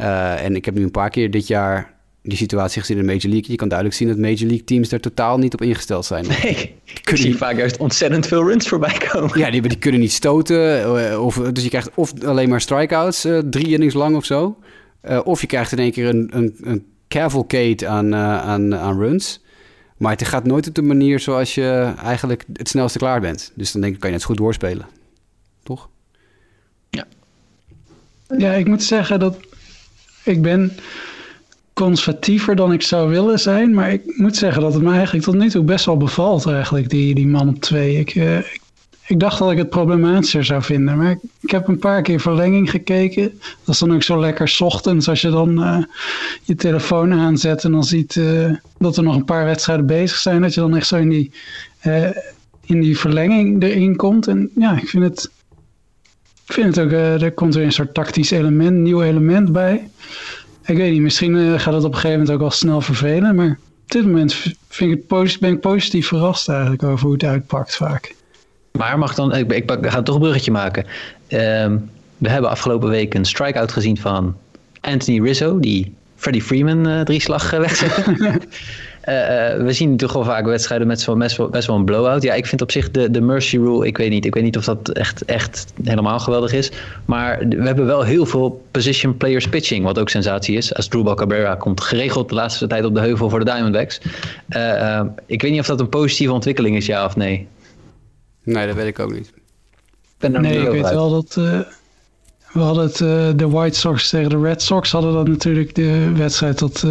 Uh, en ik heb nu een paar keer dit jaar die situatie gezien in de Major League. Je kan duidelijk zien dat Major League teams er totaal niet op ingesteld zijn. Nee, ik zie vaak juist ontzettend veel runs voorbij komen. Ja, die, die kunnen niet stoten. Of, dus je krijgt of alleen maar strikeouts, uh, drie innings lang of zo. Uh, of je krijgt in één keer een, een, een cavalcade aan, uh, aan, aan runs. Maar het gaat nooit op de manier zoals je eigenlijk het snelste klaar bent. Dus dan denk ik, kan je net zo goed doorspelen. Toch? Ja. Ja, ik moet zeggen dat ik ben conservatiever dan ik zou willen zijn. Maar ik moet zeggen dat het me eigenlijk tot nu toe best wel bevalt eigenlijk, die, die man op twee. Ik, uh, ik, dacht dat ik het problematischer zou vinden. Maar ik, heb een paar keer verlenging gekeken. Dat is dan ook zo lekker ochtends als je dan uh, je telefoon aanzet en dan ziet uh, dat er nog een paar wedstrijden bezig zijn. Dat je dan echt zo in die, in die verlenging erin komt. En ja, ik vind het ik vind het ook, uh, er komt weer een soort tactisch element, nieuw element bij. Ik weet niet, misschien uh, gaat het op een gegeven moment ook al snel vervelen. Maar op dit moment vind ik het ben ik positief verrast eigenlijk over hoe het uitpakt vaak. Maar mag dan, ik, ik, ik ga toch een bruggetje maken. Um, we hebben afgelopen week een strikeout gezien van Anthony Rizzo, die Freddie Freeman uh, drie slag wegzette. eh, eh, we zien toch wel vaak wedstrijden met zo best, wel, best wel een blowout. Ja, ik vind op zich de, de mercy rule, ik weet niet. Ik weet niet of dat echt, echt helemaal geweldig is. Maar we hebben wel heel veel position players pitching, wat ook sensatie is. Als Drew Cabrera komt geregeld de laatste tijd op de heuvel voor de Diamondbacks. Uh, ik weet niet of dat een positieve ontwikkeling is, ja of nee. Nee, dat weet ik ook niet. Ben nee, ik weet uit. wel dat... we hadden het, de White Sox tegen de Red Sox hadden dat natuurlijk de wedstrijd dat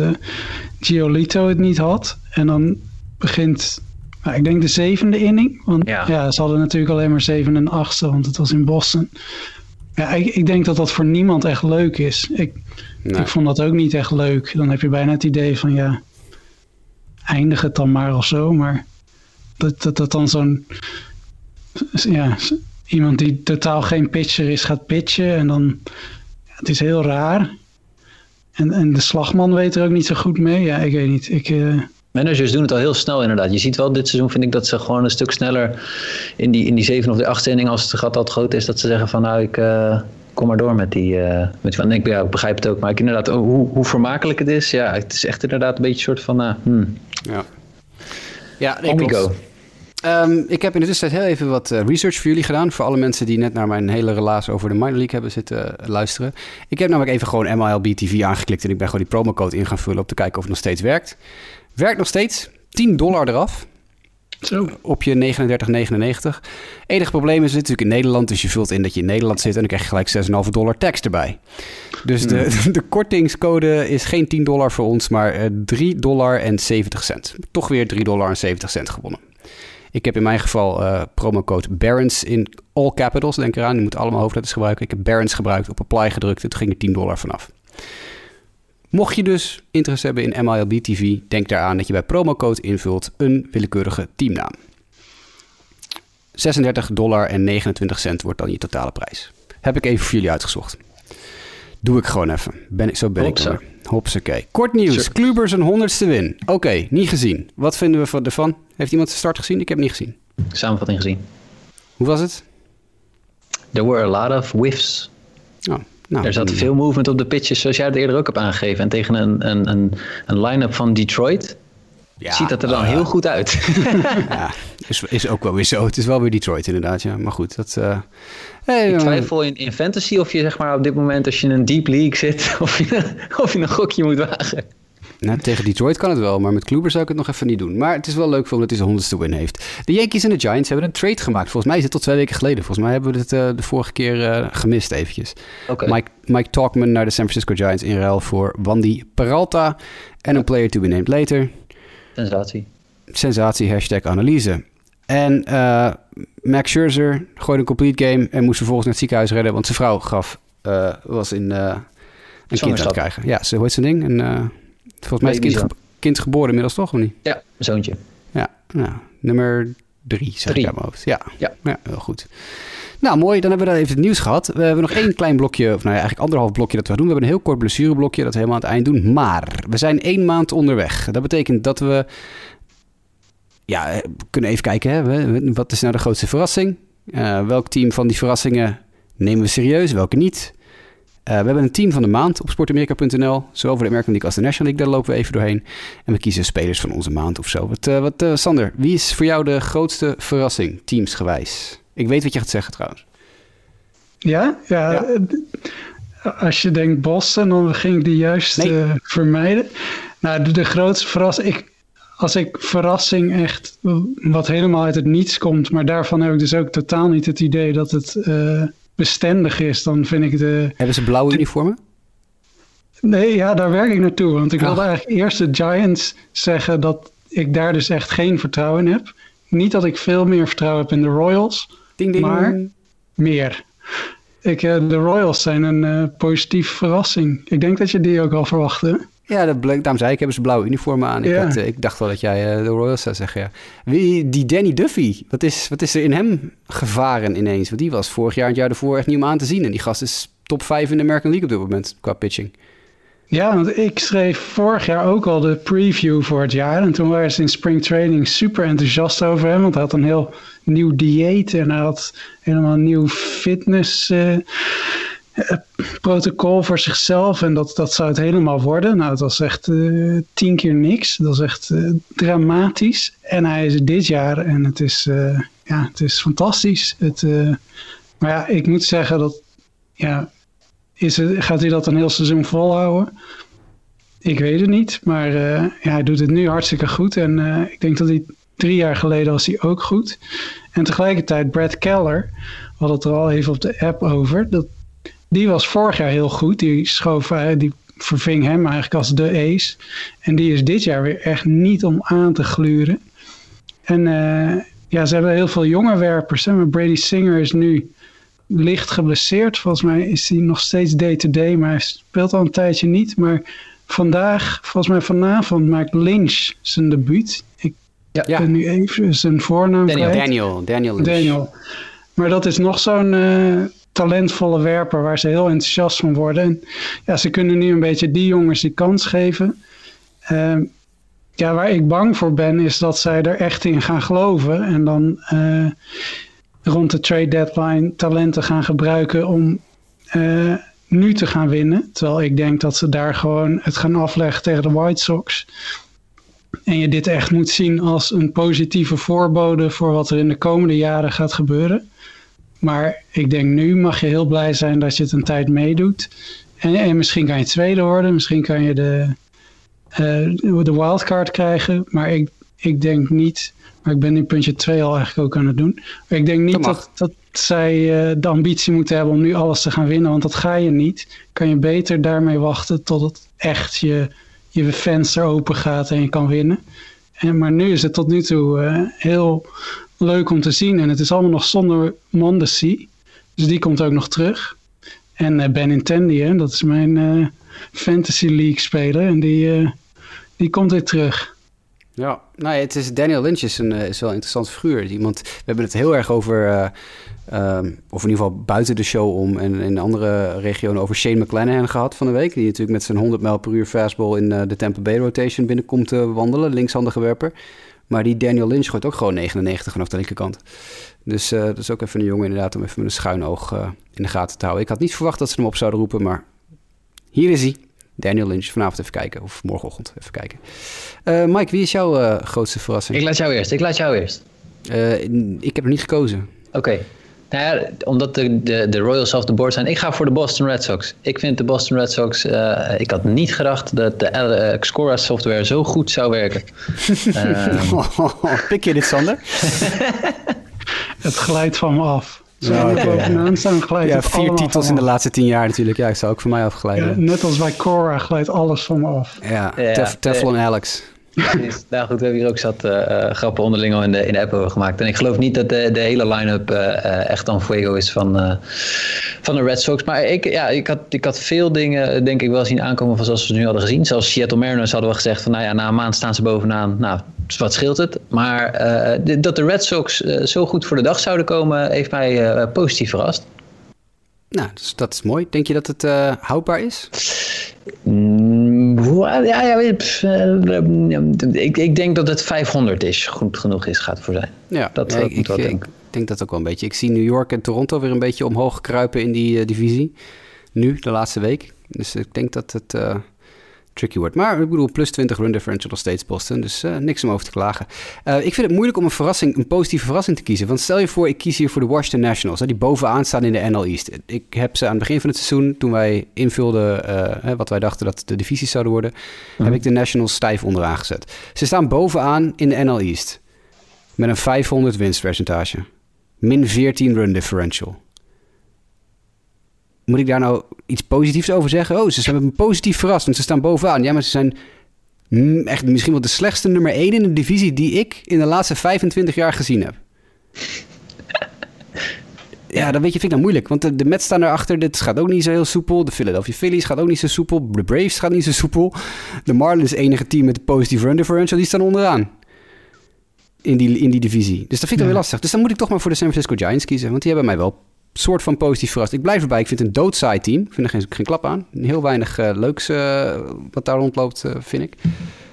Giolito het niet had. En dan begint, nou, ik denk de zevende inning. Want ja. ze hadden natuurlijk alleen maar zeven en achtste, want het was in Boston. Ja, ik, ik denk dat dat voor niemand echt leuk is. Ik, ik vond dat ook niet echt leuk. Dan heb je bijna het idee van ja, eindig het dan maar of zo. Maar dat dat, dat dan zo'n, ja, iemand die totaal geen pitcher is gaat pitchen. En dan, het is heel raar. En, en de slagman weet er ook niet zo goed mee. Ja, ik weet niet. Ik, uh... Managers doen het al heel snel inderdaad. Je ziet wel dit seizoen vind ik dat ze gewoon een stuk sneller in die, in die zeven of de achtste inning als het gat al groot is, dat ze zeggen van nou ik uh, kom maar door met die. Uh, met van, ik, ja, ik begrijp het ook, maar ik inderdaad oh, hoe, hoe vermakelijk het is. Ja, het is echt inderdaad een beetje een soort van. Uh, hmm. Ja. Ja, nee, klopt. Um, ik heb in de tussentijd heel even wat uh, research voor jullie gedaan. Voor alle mensen die net naar mijn hele relaas over de minor league hebben zitten uh, luisteren. Ik heb namelijk even gewoon MLB TV aangeklikt. En ik ben gewoon die promocode in gaan vullen om te kijken of het nog steeds werkt. Werkt nog steeds. 10 dollar eraf. Zo. Op je 39,99. Enige probleem is natuurlijk in Nederland. Dus je vult in dat je in Nederland zit en dan krijg je gelijk 6,5 dollar tax erbij. Dus de, hmm. de kortingscode is geen 10 dollar voor ons, maar 3 eh, dollar en 70 cent. Toch weer 3 dollar en 70 cent gewonnen. Ik heb in mijn geval uh, promocode Barons in all capitals. Denk eraan, je moet allemaal hoofdletters gebruiken. Ik heb Barons gebruikt, op apply gedrukt toen ging er 10 dollar vanaf. Mocht je dus interesse hebben in MLB TV, denk daaraan dat je bij promocode invult een willekeurige teamnaam. 36 dollar en 29 cent wordt dan je totale prijs. Heb ik even voor jullie uitgezocht. Doe ik gewoon even. Ben ik, zo ben Hopsa. ik. Hopsakee. Kort nieuws. Sure. Klubers een honderdste win. Oké, niet gezien. Wat vinden we ervan? Heeft iemand de start gezien? Ik heb niet gezien. Samenvatting gezien. Hoe was het? There were a lot of whiffs. Oh, nou, er zat veel movement op de pitches, zoals jij het eerder ook hebt aangegeven. En tegen een, een, een, een line-up van Detroit ja, ziet dat er dan heel goed uit. ja, is, is ook wel weer zo. Het is wel weer Detroit inderdaad, ja. Maar goed, dat... Uh, hey, ik twijfel in, in fantasy of je zeg maar op dit moment als je in een deep league zit... of je, of je een gokje moet wagen. Nou, tegen Detroit kan het wel, maar met Kluber zou ik het nog even niet doen. Maar het is wel leuk voor dat hij zijn honderdste win heeft. De Yankees en de Giants hebben een trade gemaakt. Volgens mij is het tot twee weken geleden. Volgens mij hebben we het uh, de vorige keer uh, gemist eventjes. Okay. Mike, Mike Talkman naar de San Francisco Giants in ruil voor Wandy Peralta en een player to be named later. Sensatie. Sensatie, hashtag analyse. En uh, Max Scherzer gooide een complete game en moest vervolgens naar het ziekenhuis redden, want zijn vrouw gaf, was in een kind aan het krijgen. Ja, ze hoort zijn ding. En Volgens mij is het kind, kind, geboren inmiddels toch, of niet? Ja, zoontje. Ja, nou, nummer drie, zeg drie. ik aan mijn hoofd. Ja, ja. ja, heel goed. Nou, mooi. Dan hebben we dan even het nieuws gehad. We hebben nog één klein blokje, of nou ja, eigenlijk anderhalf blokje dat we doen. We hebben een heel kort blessureblokje dat we helemaal aan het eind doen. Maar we zijn één maand onderweg. Dat betekent dat we... Ja, we kunnen even kijken. Hè. Wat is nou de grootste verrassing? Uh, welk team van die verrassingen nemen we serieus? Welke niet? Uh, we hebben een team van de maand op sportamerika.nl. Zowel voor de American League als de National League. Daar lopen we even doorheen. En we kiezen spelers van onze maand of zo. Wat, uh, wat uh, Sander, wie is voor jou de grootste verrassing, teamsgewijs? Ik weet wat je gaat zeggen trouwens. Ja, ja. ja. Als je denkt Boston, dan ging ik die juist nee. vermijden. Nou, de, de grootste verrassing... Ik, als ik verrassing echt wat helemaal uit het niets komt... maar daarvan heb ik dus ook totaal niet het idee dat het bestendig is, dan vind ik de... Hebben ze blauwe uniformen? Nee, ja, daar werk ik naartoe. Want ik wilde ah. eigenlijk eerst de Giants zeggen dat ik daar dus echt geen vertrouwen in heb. Niet dat ik veel meer vertrouwen heb in de Royals, ding, ding. maar meer. Ik, uh, de Royals zijn een uh, positieve verrassing. Ik denk dat je die ook al verwachtte. Ja, dat bleek, daarom zei ik, hebben ze blauwe uniformen aan. Ik, had, eh, ik dacht wel dat jij uh, de Royals zou zeggen, ja. Wie, die Danny Duffy, wat is, wat is er in hem gevaren ineens? Want die was vorig jaar en het jaar ervoor echt niet om aan te zien. En die gast is top 5 in de American League op dit moment qua pitching. Ja, want ik schreef vorig jaar ook al de preview voor het jaar. En toen waren ze in spring training super enthousiast over hem. Want hij had een heel nieuw dieet en hij had helemaal een nieuw fitness... Uh, eh, protocol voor zichzelf en dat, dat zou het helemaal worden. Nou, dat was echt eh, tien keer niks. Dat is echt eh, dramatisch. En hij is dit jaar en het is, eh, ja, het is fantastisch. Het, maar ja, ik moet zeggen dat, ja, is het, gaat hij dat een heel seizoen volhouden? Ik weet het niet, maar ja, hij doet het nu hartstikke goed. En ik denk dat hij drie jaar geleden was hij ook goed. En tegelijkertijd Brad Keller, hadden het er al even op de app over. Dat, die was vorig jaar heel goed. Die schoof, eh, die verving hem eigenlijk als de ace. En die is dit jaar weer echt niet om aan te gluren. En eh, ja, ze hebben heel veel jonge werpers. Hè? Maar Brady Singer is nu licht geblesseerd. Volgens mij is hij nog steeds day-to-day, maar hij speelt al een tijdje niet. Maar vandaag, volgens mij vanavond, maakt Lynch zijn debuut. Ik Ja. ben nu even zijn voornaam Daniel. kwijt. Daniel, Daniel Lynch. Daniel. Maar dat is nog zo'n eh, talentvolle werper waar ze heel enthousiast van worden. En ja, ze kunnen nu een beetje die jongens die kans geven. Ehm, ja, waar ik bang voor ben is dat zij er echt in gaan geloven. En dan eh, rond de trade deadline talenten gaan gebruiken om eh, nu te gaan winnen. Terwijl ik denk dat ze daar gewoon het gaan afleggen tegen de White Sox. En je dit echt moet zien als een positieve voorbode voor wat er in de komende jaren gaat gebeuren. Maar ik denk nu mag je heel blij zijn dat je het een tijd meedoet. En, en misschien kan je tweede worden, misschien kan je de, eh, de wildcard krijgen. Maar ik, ik denk niet, maar ik ben nu puntje 2 al eigenlijk ook aan het doen. Maar ik denk niet dat, dat zij eh, de ambitie moeten hebben om nu alles te gaan winnen. Want dat ga je niet. Kan je beter daarmee wachten tot het echt je, je venster open gaat en je kan winnen. En, maar nu is het tot nu toe eh, heel leuk om te zien. En het is allemaal nog zonder Mondesi. Dus die komt ook nog terug. En eh, Ben Intendi, hè, dat is mijn eh, Fantasy League speler. En die, eh, die komt weer terug. Ja, nou het is Daniel Lynch is, een, is wel een interessante figuur. Iemand, we hebben het heel erg over, eh, ehm, of in ieder geval buiten de show om en in andere regionen over Shane McClanahan gehad van de week. Die natuurlijk met zijn 100 mijl per uur fastball in de Tampa Bay rotation binnenkomt te wandelen, linkshandige werper. Maar die Daniel Lynch gooit ook gewoon 99 vanaf de linkerkant. Dus eh, dat is ook even een jongen inderdaad om even met een schuin oog eh, in de gaten te houden. Ik had niet verwacht dat ze hem op zouden roepen, maar hier is hij. Daniel Lynch, vanavond even kijken. Of morgenochtend even kijken. Eh, Mike, wie is jouw grootste verrassing? Ik laat jou eerst. Ik laat jou eerst. Ik heb nog niet gekozen. Oké. Nou ja, omdat de, de, de Royals off the board zijn. Ik ga voor de Boston Red Sox. Ik vind de Boston Red Sox... eh, ik had niet gedacht dat de uh, Xcora software zo goed zou werken. Ehm, Pik je dit, Sander? Het glijdt van me af. Zo bovenaan staan glijdt Ja, vier titels van in de laatste tien jaar natuurlijk. Ja, ik zou ook voor mij Ja, afgeleiden. net als bij Cora glijdt alles van me af. Ja, Ja, Tef- Teflon Alex. Nou goed, we hebben hier ook zat eh, grappen onderling al in de, in de app over gemaakt. En ik geloof niet dat de, de hele line-up eh, echt dan fuego is van, van de Red Sox. Maar ik, ja, ik, had, ik had veel dingen denk ik wel zien aankomen van zoals we nu hadden gezien. Zelfs Seattle Mariners hadden we gezegd van nou ja, na een maand staan ze bovenaan. Nou, wat scheelt het? Maar de- dat de Red Sox zo goed voor de dag zouden komen, heeft mij positief verrast. Nou, dus dat is mooi. Denk je dat het houdbaar is? Mm, Ja, ja, pff, eh, ik, ik denk dat het 500 is, goed genoeg is, gaat voor zijn. Ja, Dat moet ik, wel ik, denken. ik denk dat ook wel een beetje. Ik zie New York en Toronto weer een beetje omhoog kruipen in die eh, divisie. Nu, de laatste week. Dus ik denk dat het eh, tricky wordt. Maar ik bedoel, plus 20 run differential nog steeds Boston. Dus eh, niks om over te klagen. Eh, ik vind het moeilijk om een verrassing, een positieve verrassing te kiezen. Want stel je voor, ik kies hier voor de Washington Nationals. Hè, die bovenaan staan in de NL East. Ik heb ze aan het begin van het seizoen, toen wij invulden eh, wat wij dachten dat de divisies zouden worden, heb ik de Nationals stijf onderaan gezet. Ze staan bovenaan in de NL East. Met een 500 winstpercentage. Min 14 run differential. Moet ik daar nou iets positiefs over zeggen? Oh, ze zijn me positief verrast, want ze staan bovenaan. Ja, maar ze zijn echt misschien wel de slechtste nummer 1 in de divisie die ik in de laatste 25 jaar gezien heb. Ja, dan weet je, vind ik dan moeilijk. Want de, de Mets staan erachter. Dit gaat ook niet zo heel soepel. De Philadelphia Phillies gaat ook niet zo soepel. De Braves gaat niet zo soepel. De Marlins, enige team met een positieve run differential, die staan onderaan. In die, in die divisie. Dus dat vind ik dan weer lastig. Dus dan moet ik toch maar voor de San Francisco Giants kiezen. Want die hebben mij wel soort van positief verrast. Ik blijf erbij. Ik vind het een doodsaai team. Ik vind er geen, geen klap aan. Heel weinig eh, leuks eh, wat daar rondloopt, eh, vind ik.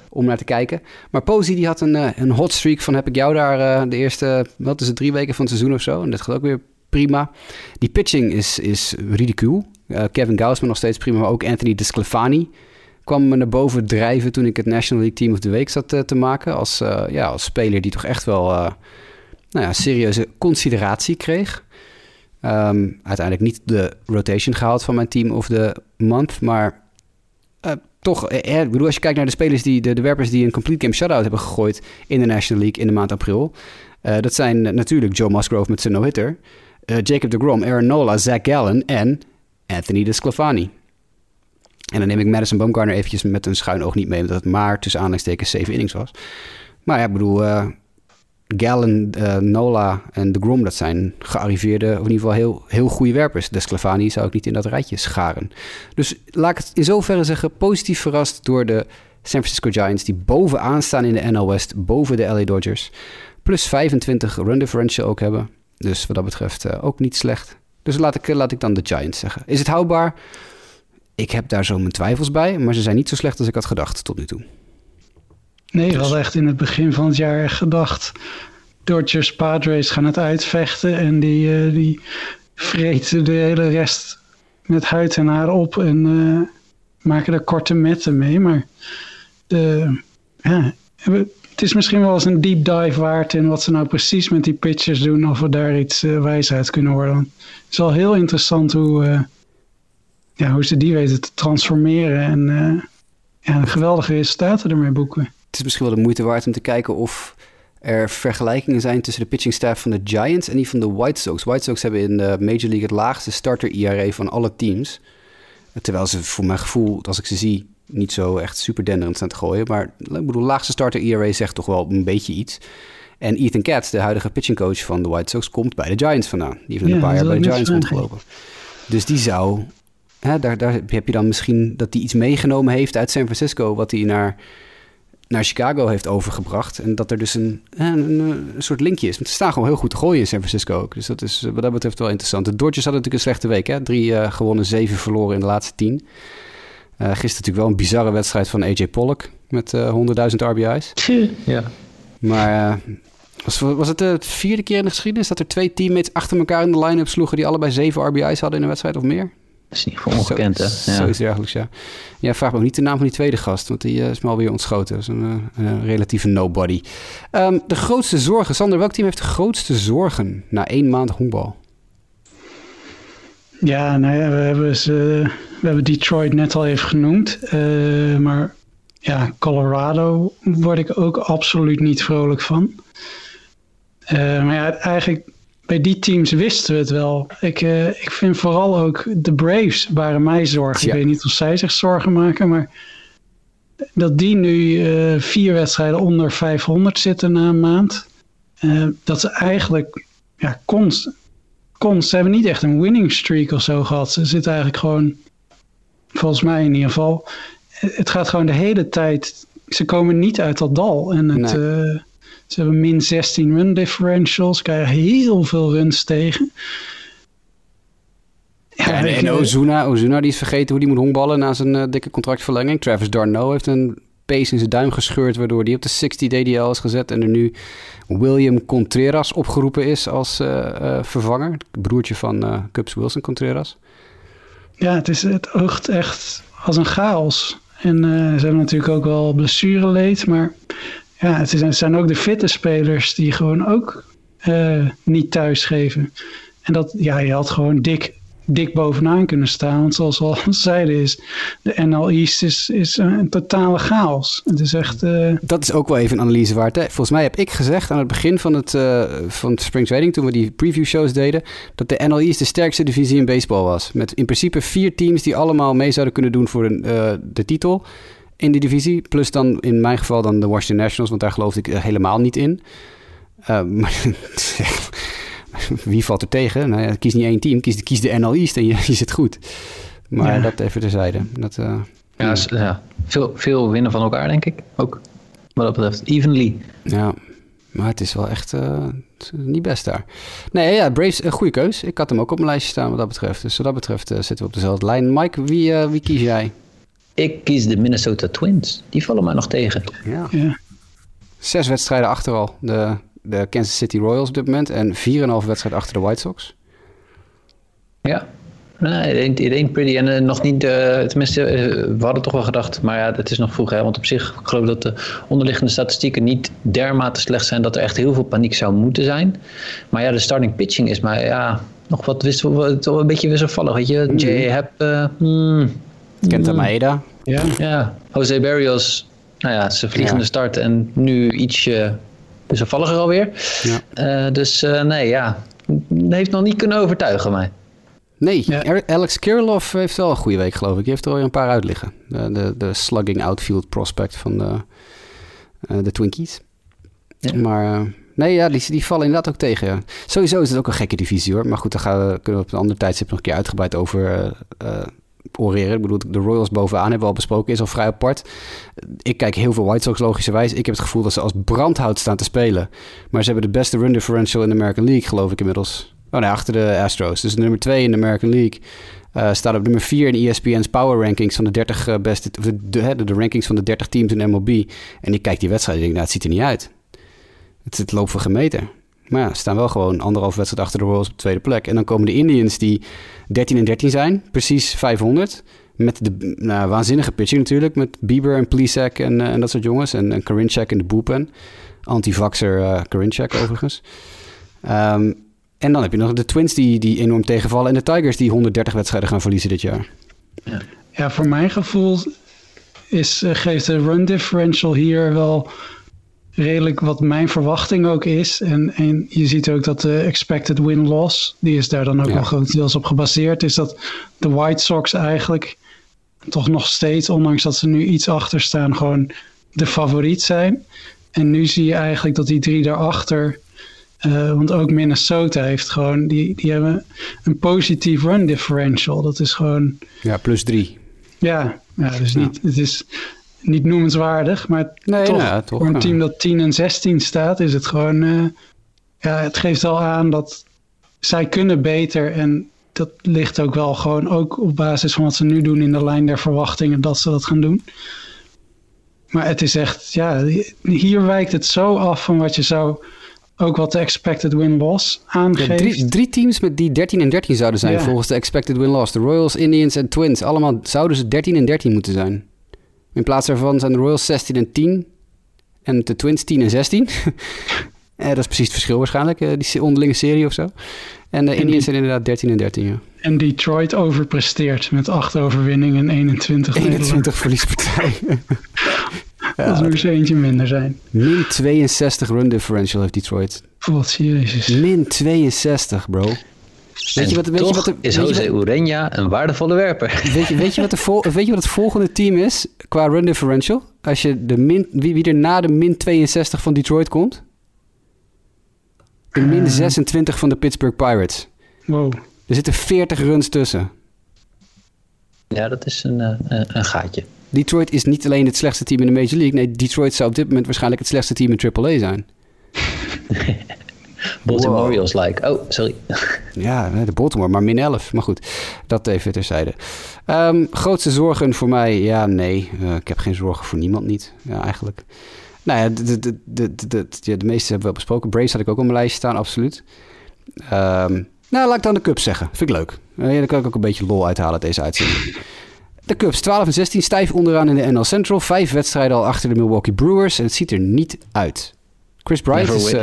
Om naar te kijken. Maar Posey die had een, een hot streak van heb ik jou daar de eerste, wat is het, drie weken van het seizoen of zo. En dat gaat ook weer prima. Die pitching is, is ridicuul. Kevin Gausman nog steeds prima, maar ook Anthony DeSclafani kwam me naar boven drijven toen ik het National League Team of the Week zat te maken. Als, ja, als speler die toch echt wel nou ja, serieuze consideratie kreeg. Um, uiteindelijk niet de rotation gehaald van mijn team of the month, maar toch, eh, ik bedoel, als je kijkt naar de spelers die, de, de werpers die een complete game shutout hebben gegooid in de National League in de maand april. Uh, dat zijn natuurlijk Joe Musgrove met zijn no-hitter, Jacob de Grom, Aaron Nola, Zach Gallen en Anthony de Sclafani. En dan neem ik Madison Baumgartner eventjes met een schuin oog niet mee, omdat het maar tussen aanleidingstekens zeven innings was. Maar ja, ik bedoel, Gallen, uh, Nola en de Grom, dat zijn gearriveerde, in ieder geval heel, heel goede werpers. De Sclavani zou ik niet in dat rijtje scharen. Dus laat ik het in zoverre zeggen, positief verrast door de San Francisco Giants, die bovenaan staan in de NL West, boven de LA Dodgers. Plus 25 run differential ook hebben. Dus wat dat betreft uh, ook niet slecht. Dus laat ik, laat ik dan de Giants zeggen. Is het houdbaar? Ik heb daar zo mijn twijfels bij, maar ze zijn niet zo slecht als ik had gedacht tot nu toe. Nee, we hadden echt in het begin van het jaar gedacht... Dodgers Padres gaan het uitvechten en die, uh, die vreten de hele rest met huid en haar op en uh, maken er korte metten mee. Maar de, ja, het is misschien wel eens een deep dive waard in wat ze nou precies met die pitchers doen, of we daar iets uh, wijs uit kunnen worden. Het is wel heel interessant hoe, ja, hoe ze die weten te transformeren en ja, geweldige resultaten ermee boeken het is misschien wel de moeite waard om te kijken of er vergelijkingen zijn tussen de pitching staff van de Giants en die van de White Sox. White Sox hebben in de Major League het laagste starter ERA van alle teams. Terwijl ze voor mijn gevoel, als ik ze zie, niet zo echt super denderend zijn te gooien. Maar ik bedoel, laagste starter ERA zegt toch wel een beetje iets. En Ethan Katz, de huidige pitching coach van de White Sox, komt bij de Giants vandaan. Die heeft ja, een paar jaar bij de Giants rondgelopen. Dus die zou, hè, daar, daar heb je dan misschien dat hij iets meegenomen heeft uit San Francisco, wat hij naar naar Chicago heeft overgebracht. En dat er dus een, een, een soort linkje is. Want ze staan gewoon heel goed te gooien in San Francisco ook. Dus dat is wat dat betreft wel interessant. De Dodgers hadden natuurlijk een slechte week. Hè? Drie uh, gewonnen, zeven verloren in de laatste tien. Uh, gisteren natuurlijk wel een bizarre wedstrijd van AJ Pollock met uh, 100.000 RBI's. Ja. Maar was, was het de vierde keer in de geschiedenis dat er twee teammates achter elkaar in de line-up sloegen die allebei zeven RBI's hadden in een wedstrijd of meer? Dat is niet voor ongekend, hè? Ja. Zoiets dergelijks, ja. Ja, vraag me ook niet de naam van die tweede gast, want die uh, is me alweer ontschoten. Dat is een, uh, een relatieve nobody. Um, de grootste zorgen. Sander, welk team heeft de grootste zorgen na één maand honkbal? Ja, nou ja, we hebben, ze, we hebben Detroit net al even genoemd. Uh, maar ja, Colorado word ik ook absoluut niet vrolijk van. maar ja, eigenlijk bij die teams wisten we het wel. Ik, uh, ik vind vooral ook de Braves waren mij zorgen. Ja. Ik weet niet of zij zich zorgen maken, maar dat die nu uh, vier wedstrijden onder 500 zitten na een maand. Uh, dat ze eigenlijk ja, konst. Ze hebben niet echt een winning streak of zo gehad. Ze zitten eigenlijk gewoon, volgens mij in ieder geval. Het gaat gewoon de hele tijd. Ze komen niet uit dat dal. En het. Nee ze hebben min 16 run differentials, krijgen heel veel runs tegen. Ja, en, en Ozuna, Ozuna die is vergeten hoe die moet honkballen na zijn uh, dikke contractverlenging. Travis Darno heeft een pace in zijn duim gescheurd, waardoor die op de 60 DDL is gezet. En er nu William Contreras opgeroepen is als uh, uh, vervanger. Broertje van Cubs Wilson Contreras. Ja, het, is, het oogt echt als een chaos. En ze hebben natuurlijk ook wel blessureleed, maar ja, het, zijn ook de fitte spelers die gewoon ook uh, niet thuisgeven. En dat, ja, je had gewoon dik, dik bovenaan kunnen staan. Want zoals we al zeiden, is de NL East is, is een totale chaos. Het is echt... Uh... Dat is ook wel even een analyse waard. Hè? Volgens mij heb ik gezegd aan het begin van het, uh, van het Spring Trading, toen we die preview shows deden, dat de NL East de sterkste divisie in baseball was. Met in principe vier teams die allemaal mee zouden kunnen doen voor de, de titel in die divisie. Plus dan in mijn geval dan de Washington Nationals, want daar geloofde ik eh, helemaal niet in. Uh, maar wie valt er tegen? Nou ja, kies niet één team, kies, kies de NL East en je, je zit goed. Maar ja. dat even terzijde. Dat, uh, ja, ja, veel, veel winnen van elkaar, denk ik. Ook wat dat betreft. Evenly. Ja, maar het is wel echt uh, niet best daar. Nee, ja, Braves, een goede keus. Ik had hem ook op mijn lijstje staan wat dat betreft. Dus wat dat betreft zitten we op dezelfde lijn. Mike, wie, wie kies jij? Ik kies de Minnesota Twins. Die vallen mij nog tegen. Ja. ja. Zes wedstrijden achter al de, de Kansas City Royals op dit moment. En 4,5 wedstrijden achter de White Sox. Ja. Nee, it ain't, pretty. En uh, nog niet, uh, tenminste, uh, we hadden toch wel gedacht, maar ja, het is nog vroeg. Hè? Want op zich, ik geloof dat de onderliggende statistieken niet dermate slecht zijn dat er echt heel veel paniek zou moeten zijn. Maar ja, de starting pitching is maar ja, nog wat wissel, een beetje wisselvallig. Weet je, mm. J. Heb. Mm, Kenta Maeda. Ja. ja, Jose Barrios, nou ja, zijn vliegende ja. start en nu ietsje wisselvalliger alweer. Ja. dus nee, ja, heeft nog niet kunnen overtuigen mij. Nee, Alex Kirilov heeft wel een goede week, geloof ik. Die heeft er al een paar uitliggen. De, de, de slugging outfield prospect van de, uh, de Twinkies. Ja. Maar uh, nee, ja, die, die vallen inderdaad ook tegen. Ja. Sowieso is het ook een gekke divisie hoor. Maar goed, daar gaan we, kunnen we op een andere tijdstip nog een keer uitgebreid over uh, oreren. Ik bedoel, de Royals bovenaan hebben we al besproken, is al vrij apart. Ik kijk heel veel White Sox logischerwijs. Ik heb het gevoel dat ze als brandhout staan te spelen. Maar ze hebben de beste run differential in de American League, geloof ik inmiddels. Oh nee, achter de Astros. Dus nummer 2 in de American League. Uh, staat op nummer 4 in ESPN's Power Rankings van de 30 uh, beste. De, de, de, rankings van de 30 teams in MLB. En ik kijk die wedstrijd en denk, nou, het ziet er niet uit. Het, het loopt voor gemeten. Maar ja, ze staan wel gewoon anderhalf wedstrijd achter de Royals op de tweede plek. En dan komen de Indians die 13 en 13 zijn, precies 500. Met de nou, waanzinnige pitching natuurlijk. Met Bieber en Plesac en, uh, en dat soort jongens. En, en Karinchak in de bullpen. Anti-vaxer uh, Karinchak overigens. Um, en dan heb je nog de Twins die, die enorm tegenvallen. En de Tigers die 130 wedstrijden gaan verliezen dit jaar. Ja, ja voor mijn gevoel is, uh, geeft de run differential hier wel redelijk wat mijn verwachting ook is. En, en je ziet ook dat de expected win-loss, die is daar dan ook ja. wel grotendeels op gebaseerd, is dat de White Sox eigenlijk toch nog steeds, ondanks dat ze nu iets achter staan, gewoon de favoriet zijn. En nu zie je eigenlijk dat die drie daarachter uh, want ook Minnesota heeft gewoon, die, die hebben een positief run differential. Dat is gewoon. Ja, plus drie. Ja, ja dus niet, het is niet noemenswaardig, maar nee, toch, nou, toch voor een team dat 10 en 16 staat, is het gewoon. Uh, ja, het geeft wel aan dat zij kunnen beter en dat ligt ook wel gewoon ook op basis van wat ze nu doen in de lijn der verwachtingen dat ze dat gaan doen. Maar het is echt, ja, hier wijkt het zo af van wat je zou ook wat de expected win-loss aangeeft. Ja, drie, drie, teams met die 13 en 13 zouden zijn ja. volgens de expected win-loss. De Royals, Indians en Twins. Allemaal zouden ze 13 en 13 moeten zijn. In plaats daarvan zijn de Royals 16 en 10 en de Twins 10 en 16. eh, dat is precies het verschil waarschijnlijk, uh, die onderlinge serie of zo. En de Indians zijn inderdaad 13 en 13, ja. En Detroit overpresteert met 8 overwinningen en 21 21 verliespartijen. Ja, dat moet er eentje minder zijn. Min 62 run differential heeft Detroit. Wat jezus. Min 62, bro. Weet je wat, weet je wat de, is Jose Urena een waardevolle werper. Weet je, weet, je wat de vol, weet je wat het volgende team is qua run differential? Als je de min, wie, wie er na de min 62 van Detroit komt? De min 26 van de Pittsburgh Pirates. Wow. Er zitten 40 runs tussen. Ja, dat is een, uh, een gaatje. Detroit is niet alleen het slechtste team in de Major League. Nee, Detroit zou op dit moment waarschijnlijk het slechtste team in AAA zijn. Baltimore wow. Orioles like. Oh, sorry. ja, de Baltimore, maar min 11. Maar goed, dat even terzijde. Um, grootste zorgen voor mij? Ja, nee. Uh, ik heb geen zorgen voor niemand niet, ja, eigenlijk. Nou ja, de, de, de, de, de, de meeste hebben we wel besproken. Braves had ik ook op mijn lijstje staan, absoluut. Um, nou, laat ik dan de Cubs zeggen. Vind ik leuk. Uh, daar kan ik ook een beetje lol uithalen uit deze uitzending. De Cubs 12 en 16 stijf onderaan in de NL Central. Vijf wedstrijden al achter de Milwaukee Brewers. En het ziet er niet uit. Chris Bryant is... Uh,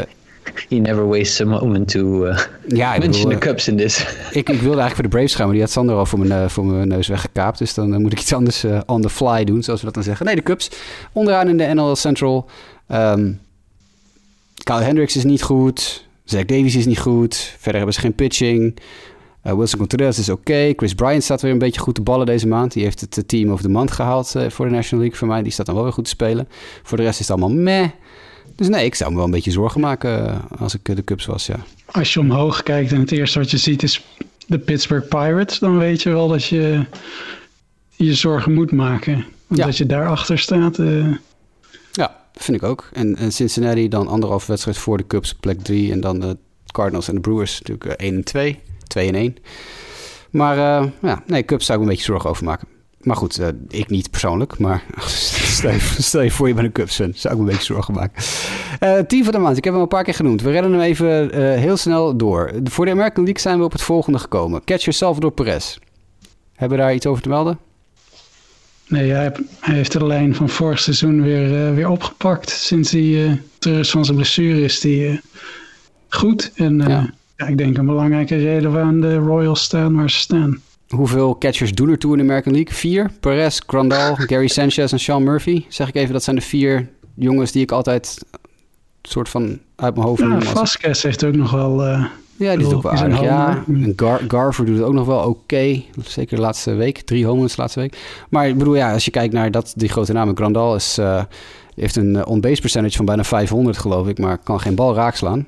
He never wastes a moment to uh, ja, mention bedoel, the Cubs in this. ik, ik wilde eigenlijk voor de Braves gaan, maar die had Sander al voor mijn, uh, voor mijn neus weggekaapt. Dus dan uh, moet ik iets anders uh, on the fly doen, zoals we dat dan zeggen. Nee, de Cubs onderaan in de NL Central. Um, Kyle Hendricks is niet goed. Zach Davies is niet goed. Verder hebben ze geen pitching. Uh, Wilson Contreras is oké. Okay. Chris Bryant staat weer een beetje goed te ballen deze maand. Die heeft het team of the month gehaald voor de National League voor mij. Die staat dan wel weer goed te spelen. Voor de rest is het allemaal meh. Dus nee, ik zou me wel een beetje zorgen maken uh, als ik de Cubs was, ja. Als je omhoog kijkt en het eerste wat je ziet is de Pittsburgh Pirates... dan weet je wel dat je je zorgen moet maken. Want ja. dat je daarachter staat... Ja, vind ik ook. En, en Cincinnati dan anderhalf wedstrijd voor de Cubs, plek drie. En dan de Cardinals en de Brewers natuurlijk 1 en 2. 2 en 1. Maar uh, ja, nee, Cubs zou ik me een beetje zorgen over maken. Maar goed, uh, ik niet persoonlijk. Maar stel, je, stel je voor je bent een Cubs fan. Zou ik me een beetje zorgen maken. Uh, team van de maand. Ik heb hem een paar keer genoemd. We redden hem even heel snel door. Voor de American League zijn we op het volgende gekomen. Catcher Salvador Perez. Hebben we daar iets over te melden? Nee, hij, heeft de lijn van vorig seizoen weer, weer opgepakt. Sinds hij terug is van zijn blessure is hij uh, goed. En ja. ja. ik denk een belangrijke reden waarom de Royals staan waar ze staan. Hoeveel catchers doen er toe in de American League? Vier. Perez, Grandal, Gary Sanchez en Sean Murphy. Zeg ik even, dat zijn de vier jongens die ik altijd soort van uit mijn hoofd... Ja, Vasquez heeft ook nog wel... Ja, die is ook wel aardig, ja. En Gar Garver doet het ook nog wel oké. Zeker de laatste week. Drie homeruns de laatste week. Maar ik bedoel, ja, als je kijkt naar dat, die grote namen. Grandal is, uh, heeft een uh, on-base percentage van bijna 500, geloof ik. Maar kan geen bal raakslaan.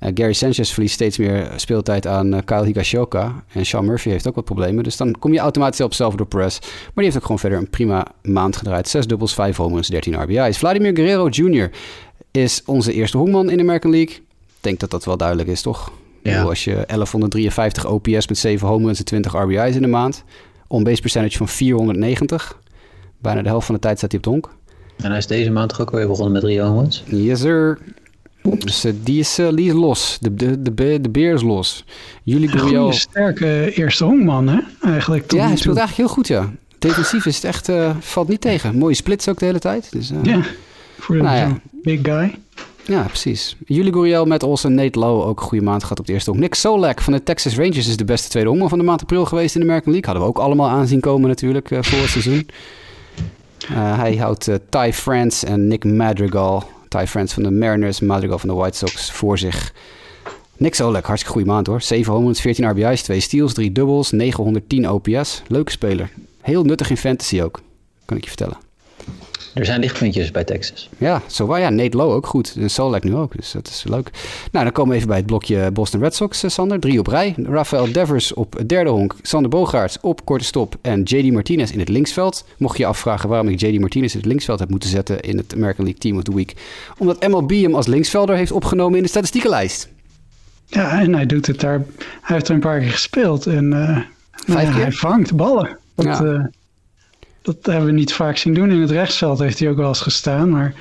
Uh, Gary Sanchez verliest steeds meer speeltijd aan Kyle Higashioka. En Sean Murphy heeft ook wat problemen. Dus dan kom je automatisch op Salvador Perez. Maar die heeft ook gewoon verder een prima maand gedraaid. Zes dubbels, vijf homeruns, 13 RBI's. Vladimir Guerrero Jr. is onze eerste honkman in de American League. Ik denk dat dat wel duidelijk is, toch? Ja. Als je 1153 OPS met 7 home runs en 20 RBI's in de maand. On-base percentage van 490. Bijna de helft van de tijd staat hij op de honk. En hij is deze maand toch ook weer begonnen met 3 home runs? Yes, sir. Dus uh, die, is, uh, die is los. De, de, de, de beer is los. Jullie. Een sterke eerste honkman, hè? Eigenlijk ja, hij speelt eigenlijk heel goed, ja. Defensief is het echt, uh, valt niet tegen. Mooie splits ook de hele tijd. Dus, ja, voor nou, ja. big guy. Ja, precies. Jullie Guriel met Olsen, Nate Lowe ook een goede maand gehad op de eerste honk. Nick Solak van de Texas Rangers is de beste tweede honkman van de maand april geweest in de American League. Hadden we ook allemaal aanzien komen natuurlijk voor het seizoen. Uh, hij houdt uh, Ty France en Nick Madrigal, Ty France van de Mariners, Madrigal van de White Sox voor zich. Nick Solak, hartstikke goede maand hoor. 7 home 14 RBI's, 2 steals, 3 doubles, 910 OPS. Leuke speler. Heel nuttig in fantasy ook, kan ik je vertellen. Er zijn lichtpuntjes bij Texas. Ja, zo waar. Ja, Nate Lowe ook goed. En Solak nu ook. Dus dat is leuk. Nou, dan komen we even bij het blokje Boston Red Sox, eh, Sander. Drie op rij. Rafael Devers op het derde honk. Sander Bogaerts op korte stop. En JD Martinez in het linksveld. Mocht je je afvragen waarom ik JD Martinez in het linksveld heb moeten zetten in het American League Team of the Week. Omdat MLB hem als linksvelder heeft opgenomen in de statistiekenlijst. Ja, en hij doet het daar. Hij heeft er een paar keer gespeeld. En uh, Vijf keer? hij vangt ballen. Dat, ja. Uh, dat hebben we niet vaak zien doen. In het rechtsveld heeft hij ook wel eens gestaan. Maar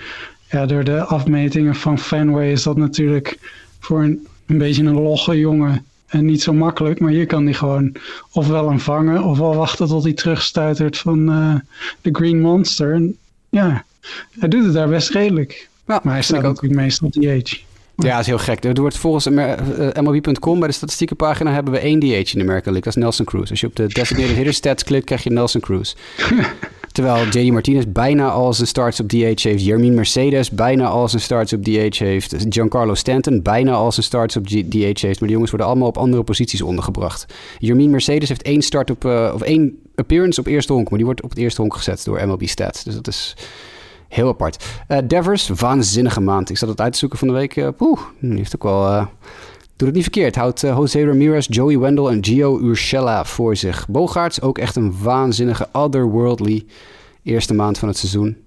ja, door de afmetingen van Fenway is dat natuurlijk voor een, een beetje een logge jongen en niet zo makkelijk. Maar hier kan hij gewoon ofwel hem vangen ofwel wachten tot hij terugstuitert van uh, de Green Monster. En ja, hij doet het daar best redelijk. Ja, maar hij staat ook meestal DH. Ja, dat is heel gek. Er wordt volgens MLB.com bij de statistiekenpagina hebben we één DH in de American League. Dat is Nelson Cruz. Als je op de designated hitter stats klikt, krijg je Nelson Cruz. Terwijl JD Martinez bijna al zijn starts op DH heeft. Jermin Mercedes bijna al zijn starts op DH heeft. Giancarlo Stanton bijna al zijn starts op DH heeft. Maar die jongens worden allemaal op andere posities ondergebracht. Jermin Mercedes heeft één start op, uh, of één appearance op eerste honk. Maar die wordt op het eerste honk gezet door MLB Stats. Dus dat is Heel apart. Uh, Devers, waanzinnige maand. Ik zat het uit te zoeken van de week. Uh, poeh, die heeft ook wel... Uh, doet het niet verkeerd. Houdt Jose Ramirez, Joey Wendell en Gio Urshela voor zich. Bogaerts, ook echt een waanzinnige otherworldly eerste maand van het seizoen.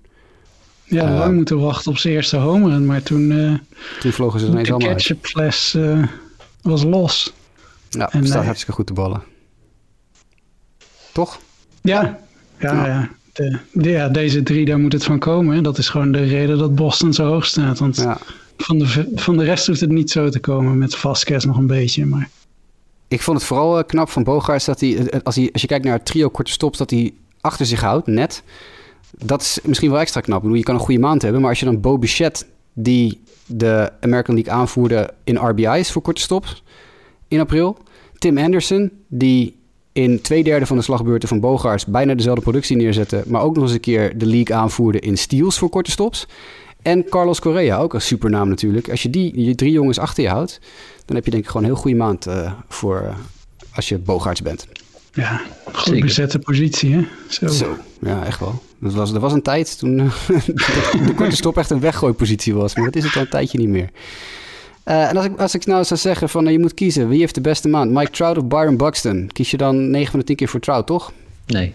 Ja, lang moeten wachten op zijn eerste homer. Maar toen... toen vlogen ze ineens allemaal De ketchupfles was los. Ja, en, staat hartstikke goed te ballen. Toch? Ja, ja, ja de, ja, deze drie, daar moet het van komen. Dat is gewoon de reden dat Boston zo hoog staat. Want ja. van, de, van de rest hoeft het niet zo te komen. Met Vasquez nog een beetje, maar... Ik vond het vooral uh, knap van Bogaerts dat hij als, hij, als je kijkt naar het trio korte stops, dat hij achter zich houdt, net. Dat is misschien wel extra knap. Ik bedoel, je kan een goede maand hebben, maar als je dan Bo Bichette, die de American League aanvoerde in RBI's voor korte stops in april. Tim Anderson, die in twee derde van de slagbeurten van Bogaerts bijna dezelfde productie neerzetten, maar ook nog eens een keer de league aanvoerde in steals voor korte stops. En Carlos Correa, ook een supernaam natuurlijk. Als je die je drie jongens achter je houdt, dan heb je denk ik gewoon een heel goede maand uh, voor uh, als je Bogaerts bent. Ja, goed Zeker. bezette positie, hè? Zo. Zo. ja, echt wel. Dat was, er was een tijd toen uh, de korte stop echt een weggooipositie was, maar dat is het al een tijdje niet meer. Uh, en als ik, als ik nou zou zeggen van uh, je moet kiezen, wie heeft de beste maand? Mike Trout of Byron Buxton? Kies je dan 9 van de 10 keer voor Trout, toch? Nee.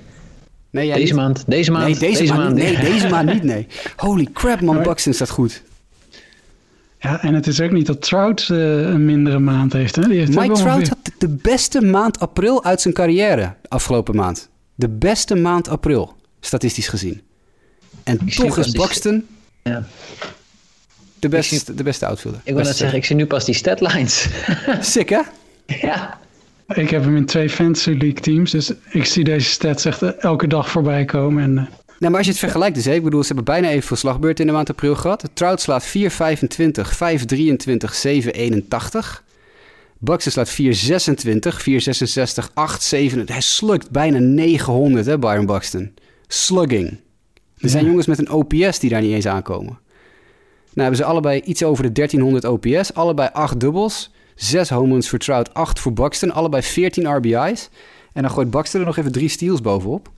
nee deze niet? maand, deze maand, nee, deze, maand, maand, nee, deze maand niet, nee. Holy crap, man, Buxton staat goed. Ja, en het is ook niet dat Trout uh, een mindere maand heeft. Hè? Die heeft Mike Trout had de beste maand april uit zijn carrière afgelopen maand. De beste maand april, statistisch gezien. En ik toch is Buxton... Ja. De beste, de beste outfielder. Ik wil net zeggen, ik zie nu pas die statlines. Sick, hè? Ja. Ik heb hem in twee Fantasy League teams, dus ik zie deze stats echt elke dag voorbij komen. En, uh... Nou, maar als je het vergelijkt dus, hè, ik bedoel, ze hebben bijna evenveel slagbeurten in de maand april gehad. Trout slaat 4,25, 5,23, 7,81. Buxton slaat 4,26, 4,66, 8,7. Hij slukt bijna 900, hè, Byron Buxton. Slugging. Er zijn jongens met een OPS die daar niet eens aankomen. Nou hebben ze allebei iets over de 1300 OPS. Allebei 8 dubbels. 6 home runs voor Trout, 8 voor Buxton. Allebei 14 RBI's. En dan gooit Buxton er nog even 3 steals bovenop.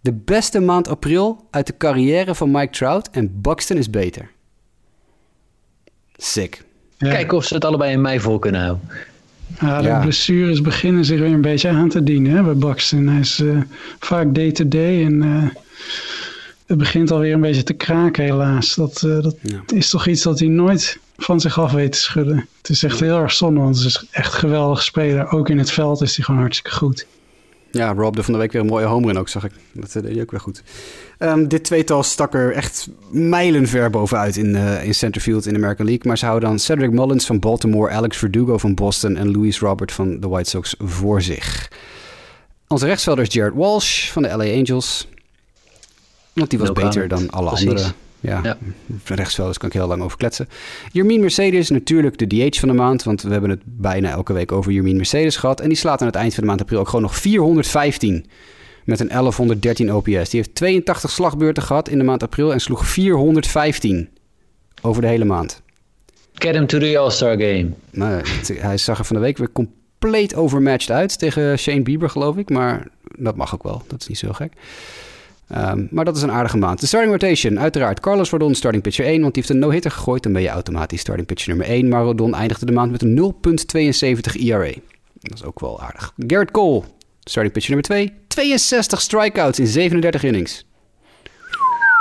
De beste maand april uit de carrière van Mike Trout. En Buxton is beter. Sick. Ja. Kijken of ze het allebei in mei vol kunnen houden. Ja, de blessures beginnen zich weer een beetje aan te dienen hè, bij Buxton. Hij is uh, vaak day-to-day en uh, het begint alweer een beetje te kraken helaas. Dat, uh, dat ja. is toch iets dat hij nooit van zich af weet te schudden. Het is echt heel erg zonde, want het is echt een geweldig speler. Ook in het veld is hij gewoon hartstikke goed. Ja, Rob, de van de week weer een mooie home run ook, zag ik. Dat deed hij ook weer goed. Um, dit tweetal stak er echt mijlenver bovenuit in, uh, in centerfield in de American League. Maar ze houden dan Cedric Mullins van Baltimore, Alex Verdugo van Boston en Louis Robert van de White Sox voor zich. Onze rechtsvelder is Jared Walsh van de LA Angels. Want die was beter dan alle Precies. andere. Ja, ja. rechtsvelders kan ik heel lang over kletsen. Jermien Mercedes, natuurlijk de DH van de maand. Want we hebben het bijna elke week over Jermien Mercedes gehad. En die slaat aan het eind van de maand april ook gewoon nog 415 met een 1113 OPS. Die heeft 82 slagbeurten gehad in de maand april en sloeg 415 over de hele maand. Get him to the All-Star Game. Nou, hij zag er van de week weer compleet overmatched uit tegen Shane Bieber, geloof ik. Maar dat mag ook wel. Dat is niet zo gek. Um, maar dat is een aardige maand. De starting rotation, uiteraard. Carlos Rodon, starting pitcher 1, want die heeft een no-hitter gegooid. Dan ben je automatisch starting pitcher nummer 1. Maar Rodon eindigde de maand met een 0,72 ERA. Dat is ook wel aardig. Garrett Cole, starting pitcher nummer 2. 62 strikeouts in 37 innings.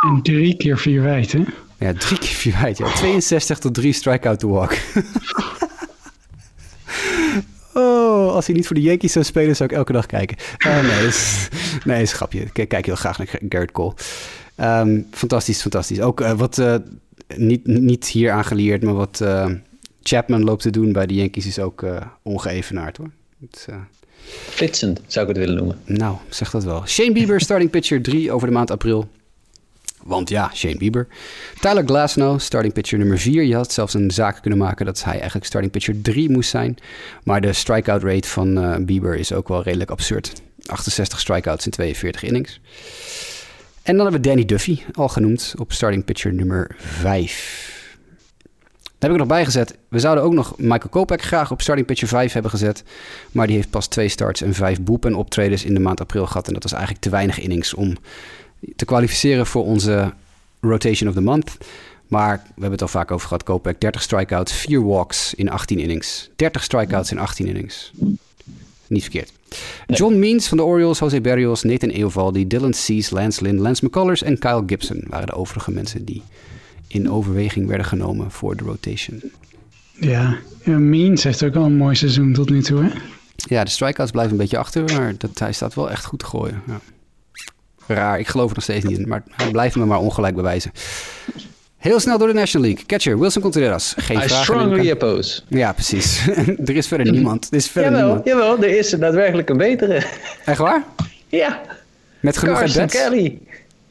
En drie keer vier wijd, hè? Ja, drie keer vier wijd. Ja. 62 tot 3 strikeout to walk. Oh, als hij niet voor de Yankees zou spelen, zou ik elke dag kijken. Uh, nee, is, nee, is een grapje. Ik kijk heel graag naar Garrett Cole. Um, fantastisch, fantastisch. Ook uh, wat, uh, niet, niet hier aangeleerd, maar wat Chapman loopt te doen bij de Yankees is ook ongeëvenaard hoor. Het, Flitsend zou ik het willen noemen. Nou, zeg dat wel. Shane Bieber, starting pitcher 3 over de maand april. Want ja, Shane Bieber. Tyler Glasnow, starting pitcher nummer 4. Je had zelfs een zaak kunnen maken dat hij eigenlijk starting pitcher 3 moest zijn. Maar de strikeout rate van uh, Bieber is ook wel redelijk absurd. 68 strikeouts in 42 innings. En dan hebben we Danny Duffy, al genoemd, op starting pitcher nummer 5. Daar heb ik nog bijgezet. We zouden ook nog Michael Kopek graag op starting pitcher 5 hebben gezet. Maar die heeft pas twee starts en vijf boepen optredens in de maand april gehad. En dat was eigenlijk te weinig innings om te kwalificeren voor onze rotation of the month. Maar we hebben het al vaak over gehad. Kopek 30 strikeouts, 4 walks in 18 innings. 30 strikeouts in 18 innings. Niet verkeerd. John Means van de Orioles, Jose Berrios, Nathan Eovaldi, Dylan Cease, Lance Lynn, Lance McCullers en Kyle Gibson waren de overige mensen die in overweging werden genomen voor de rotation. Ja, Means heeft ook al een mooi seizoen tot nu toe, hè? Ja, de strikeouts blijven een beetje achter, maar dat, hij staat wel echt goed te gooien. Ja. Raar, ik geloof er nog steeds niet in, maar hij blijft me maar ongelijk bewijzen. Heel snel door de National League. Catcher, Wilson Contreras. Geen I vraag. strongly oppose. Ja, precies. er is verder niemand. Er is verder jawel, niemand. jawel, er is daadwerkelijk een betere. Echt waar? Ja. Met genoeg Carson Kelly.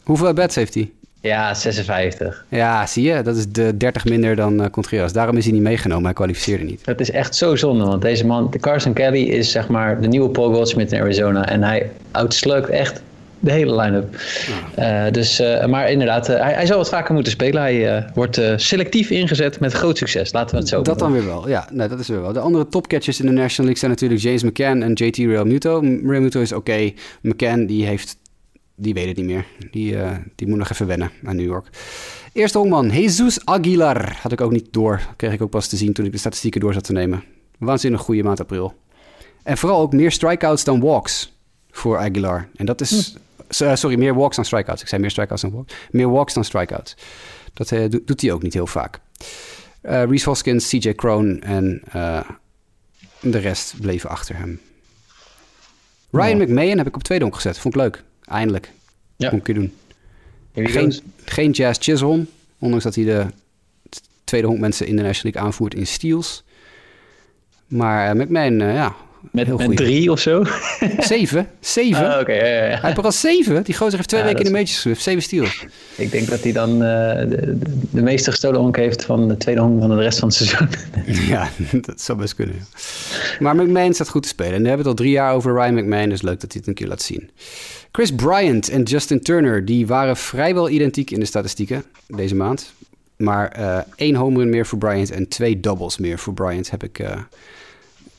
Hoeveel bets heeft hij? Ja, 56. Ja, zie je, dat is de 30 minder dan uh, Contreras. Daarom is hij niet meegenomen, hij kwalificeerde niet. Dat is echt zo zonde, want deze man, Carson Kelly, is zeg maar de nieuwe Paul Goldschmidt in Arizona. En hij uitslukt echt de hele line-up. Uh, dus, uh, maar inderdaad, uh, hij, hij zou wat vaker moeten spelen. Hij wordt selectief ingezet met groot succes. Laten we het zo Dat dan weer wel, ja. Nee, dat is weer wel. De andere topcatchers in de National League zijn natuurlijk James McCann en JT Realmuto. Realmuto is oké. Okay. McCann, die heeft... Die weet het niet meer. Die, die moet nog even wennen aan New York. Eerste honkman, Jesus Aguilar. Had ik ook niet door. Kreeg ik ook pas te zien toen ik de statistieken door zat te nemen. Waanzinnig goede maand april. En vooral ook meer strikeouts dan walks voor Aguilar. En dat is... Uh, sorry, meer walks dan strikeouts. Ik zei meer strikeouts dan walks. Meer walks dan strikeouts. Dat uh, doet hij ook niet heel vaak. Uh, Reese Hoskins, CJ Kroon en de rest bleven achter hem. Ryan oh. McMahon heb ik op tweede honk gezet. Vond ik leuk. Eindelijk. Ja. Kon ik keer doen. Geen, geen Jazz Chisholm. Ondanks dat hij de tweede honk mensen in de National League aanvoert in steals. Maar McMahon, ja, Met, Heel met goeie. drie of zo? Zeven? Zeven? Ah, Oké, ja, ja. Hij heeft al zeven. Die gozer heeft twee Ja, weken in de majors geswift. Zeven steals. Ik denk dat hij dan eh, de, meeste gestolen honk heeft van de tweede honk van de rest van het seizoen. Ja, dat zou best kunnen. Maar McMahon staat goed te spelen. En we hebben het al drie jaar over Ryan McMahon. Dus leuk dat hij het een keer laat zien. Chris Bryant en Justin Turner... die waren vrijwel identiek in de statistieken deze maand. Maar eh, één home run meer voor Bryant... en twee doubles meer voor Bryant... heb ik eh,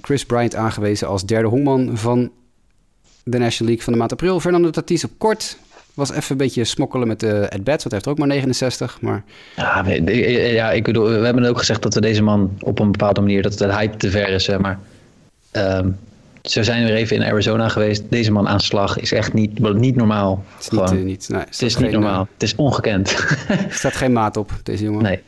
Chris Bryant aangewezen als derde honkman van de National League van de maand april. Fernando Tatis op kort... Was even een beetje smokkelen met de at-bats, want hij heeft er ook maar 69. Maar Ja, we- de- ja, ik bedoel, we hebben ook gezegd dat we deze man op een bepaalde manier, dat de hype te ver is, maar. Ze zijn weer even in Arizona geweest. Deze man aan slag is echt niet, niet normaal. het is niet, eh, niet, nee, het is niet normaal. Het is ongekend. Er staat geen maat op, deze jongen. nee.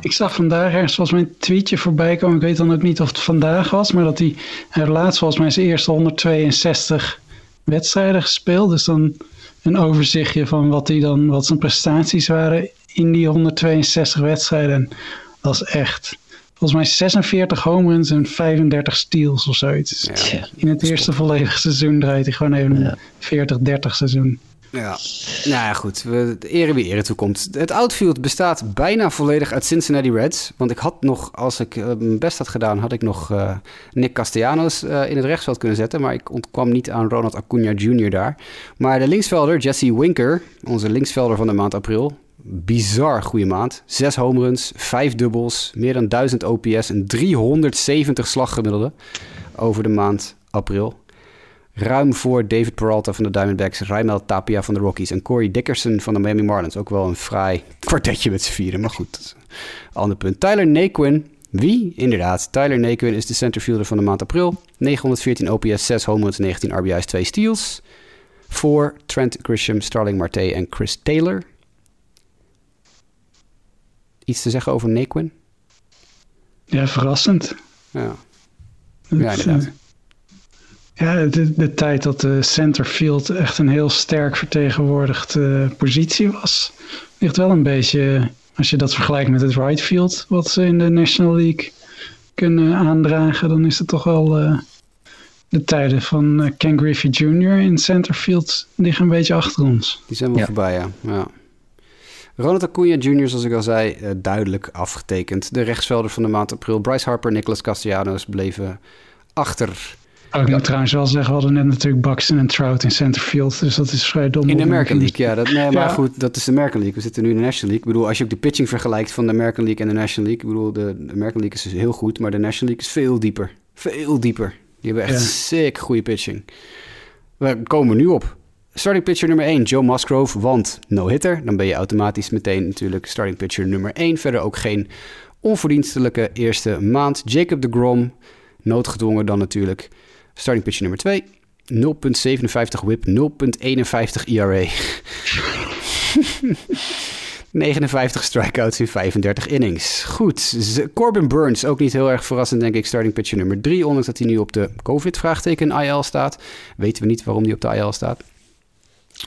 Ik zag vandaag ergens volgens mij een tweetje voorbij komen. Ik weet dan ook niet of het vandaag was, maar dat hij hij had laatst volgens mij zijn eerste 162 wedstrijden gespeeld. Dus dan een overzichtje van wat, hij dan, wat zijn prestaties waren in die 162 wedstrijden. En dat is echt, volgens mij 46 home runs en 35 steals of zoiets. In het eerste volledige seizoen draait hij gewoon even een 40-30 seizoen. Ja, nou ja, goed. We, de ere wie ere toekomt. Het outfield bestaat bijna volledig uit Cincinnati Reds. Want ik had nog, als ik eh, mijn best had gedaan, had ik nog eh, Nick Castellanos eh, in het rechtsveld kunnen zetten. Maar ik ontkwam niet aan Ronald Acuna Jr. daar. Maar de linksvelder, Jesse Winker, onze linksvelder van de maand april. Bizar goede maand. Zes home runs, vijf dubbels, meer dan 1000 OPS en 370 slaggemiddelde over de maand april. Ruim voor David Peralta van de Diamondbacks, Raimel Tapia van de Rockies en Corey Dickerson van de Miami Marlins. Ook wel een fraai kwartetje met z'n vieren, maar goed. Ander punt. Tyler Naquin. Wie? Inderdaad. Tyler Naquin is de centerfielder van de maand april. 914 OPS, 6 home runs, 19 RBI's, 2 steals. Voor Trent Grisham, Starling Marte en Chris Taylor. Iets te zeggen over Naquin? Ja, verrassend. Ja, ja inderdaad. Ja, de, de tijd dat de centerfield echt een heel sterk vertegenwoordigd eh, positie was, ligt wel een beetje, als je dat vergelijkt met het right field, wat ze in de National League kunnen aandragen, dan is het toch wel eh, de tijden van eh, Ken Griffey Jr. in centerfield liggen een beetje achter ons. Die zijn wel Ja. voorbij, ja. ja. Ronald Acuna Jr., zoals ik al zei, eh, duidelijk afgetekend. De rechtsvelder van de maand april. Bryce Harper, Nicolas Castellanos bleven achter. Oh, ik moet trouwens wel zeggen, we hadden net natuurlijk Buxton en Trout in centerfield, dus dat is vrij dom. In de. American League, ja. Dat, nee, maar goed, dat is de American League. We zitten nu in de National League. Ik bedoel, als je ook de pitching vergelijkt van de American League en de National League. Ik bedoel, de, de American League is dus heel goed, maar de National League is veel dieper. Veel dieper. Die hebben echt Ja. sick goede pitching. We komen nu op. Starting pitcher nummer 1, Joe Musgrove, want no-hitter. Dan ben je automatisch meteen natuurlijk starting pitcher nummer 1. Verder ook geen onverdienstelijke eerste maand. Jacob de Grom, noodgedwongen dan natuurlijk. Starting pitcher nummer 2, 0.57 whip, 0.51 ERA. 59 strikeouts in 35 innings. Goed, Corbin Burns, ook niet heel erg verrassend denk ik, starting pitcher nummer 3. Ondanks dat hij nu op de COVID-vraagteken IL staat. Weten we niet waarom hij op de IL staat.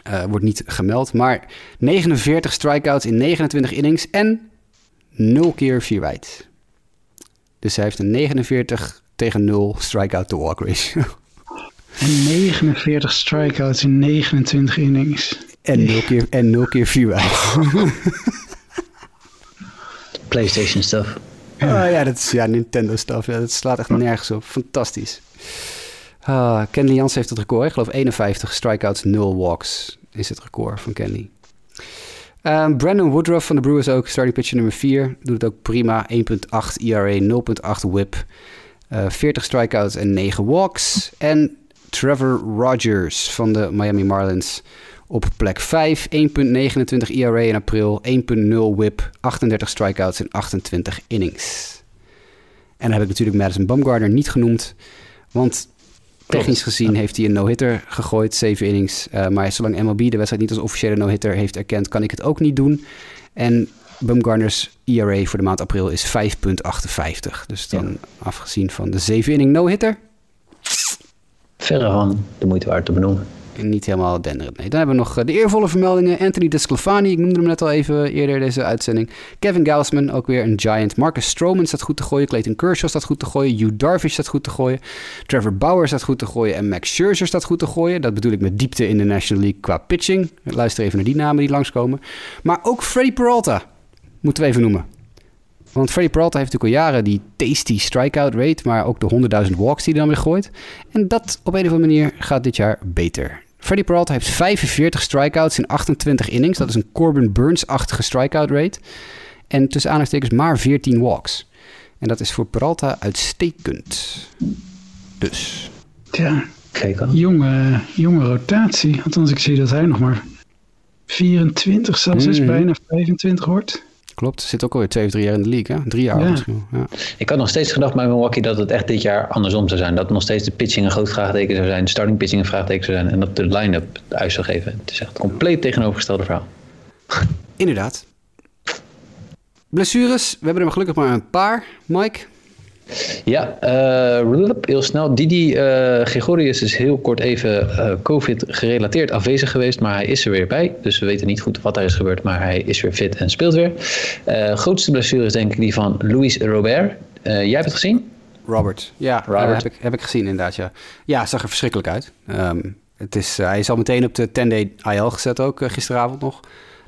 Eh, wordt niet gemeld, maar 49 strikeouts in 29 innings en 0 keer 4 wijd. Dus hij heeft een 49 tegen 0 strikeout to walk ratio. En 49 strikeouts in 29 innings. En 0 keer, en 0 keer 4 wijd. PlayStation stuff. Ah, ja, dat is ja, Nintendo stuff. Ja, dat slaat echt nergens op. Fantastisch. Ah, Kenley Jans heeft het record. Ik geloof 51 strikeouts, 0 walks is het record van Kenley. Ehm, Brandon Woodruff van de Brewers ook, starting pitcher nummer 4. Doet het ook prima. 1.8 ERA, 0.8 whip. Eh, 40 strikeouts en 9 walks. En Trevor Rogers van de Miami Marlins op plek 5. 1.29 ERA in april, 1.0 whip, 38 strikeouts en 28 innings. En dan heb ik natuurlijk Madison Bumgarner niet genoemd. Want technisch gezien heeft hij een no-hitter gegooid, 7 innings. Eh, maar zolang MLB de wedstrijd niet als officiële no-hitter heeft erkend, kan ik het ook niet doen. En Bumgarner's ERA voor de maand april is 5,58. Dus dan afgezien van de 7 inning no-hitter. Verre van de moeite waard te benoemen. niet helemaal denderend. Nee. Dan hebben we nog eh, de eervolle vermeldingen. Anthony Desclafani, ik noemde hem net al even eerder deze uitzending. Kevin Gausman, ook weer een giant. Marcus Stroman staat goed te gooien. Clayton Kershaw staat goed te gooien. Hugh Darvish staat goed te gooien. Trevor Bauer staat goed te gooien. En Max Scherzer staat goed te gooien. Dat bedoel ik met diepte in de National League qua pitching. Luister even naar die namen die langskomen. Maar ook Freddy Peralta moeten we even noemen. Want Freddy Peralta heeft natuurlijk al jaren die tasty strikeout rate, maar ook de 100.000 walks die hij dan weer gooit. En dat op een of andere manier gaat dit jaar beter. Freddy Peralta heeft 45 strikeouts in 28 innings. Dat is een Corbin Burns-achtige strikeout rate. En tussen aanhalingstekens maar 14 walks. En dat is voor Peralta uitstekend. Dus. Ja, Kijk al. jonge, jonge rotatie. Althans, ik zie dat hij nog maar 24 zelfs is, Mhm. bijna 25 wordt. Klopt, zit ook alweer twee of drie jaar in de league, hè? Drie jaar Ja. misschien. Ja. Ik had nog steeds gedacht bij Milwaukee dat het echt dit jaar andersom zou zijn. Dat nog steeds de pitching een groot vraagteken zou zijn, de starting pitching een vraagteken zou zijn en dat de line-up uit zou geven. Het is echt een compleet tegenovergestelde verhaal. Inderdaad. Blessures, we hebben er gelukkig maar een paar. Mike? Ja, eh, heel snel. Didi eh Gregorius is heel kort even eh, COVID-gerelateerd afwezig geweest, maar hij is er weer bij. Dus we weten niet goed wat daar is gebeurd, maar hij is weer fit en speelt weer. Grootste blessure is denk ik die van Luis Robert. Jij hebt het gezien? Robert. Ja, Robert. heb, ik, heb ik gezien inderdaad, ja. Ja, zag er verschrikkelijk uit. Ehm, het is, hij is al meteen op de 10-day IL gezet ook, gisteravond nog.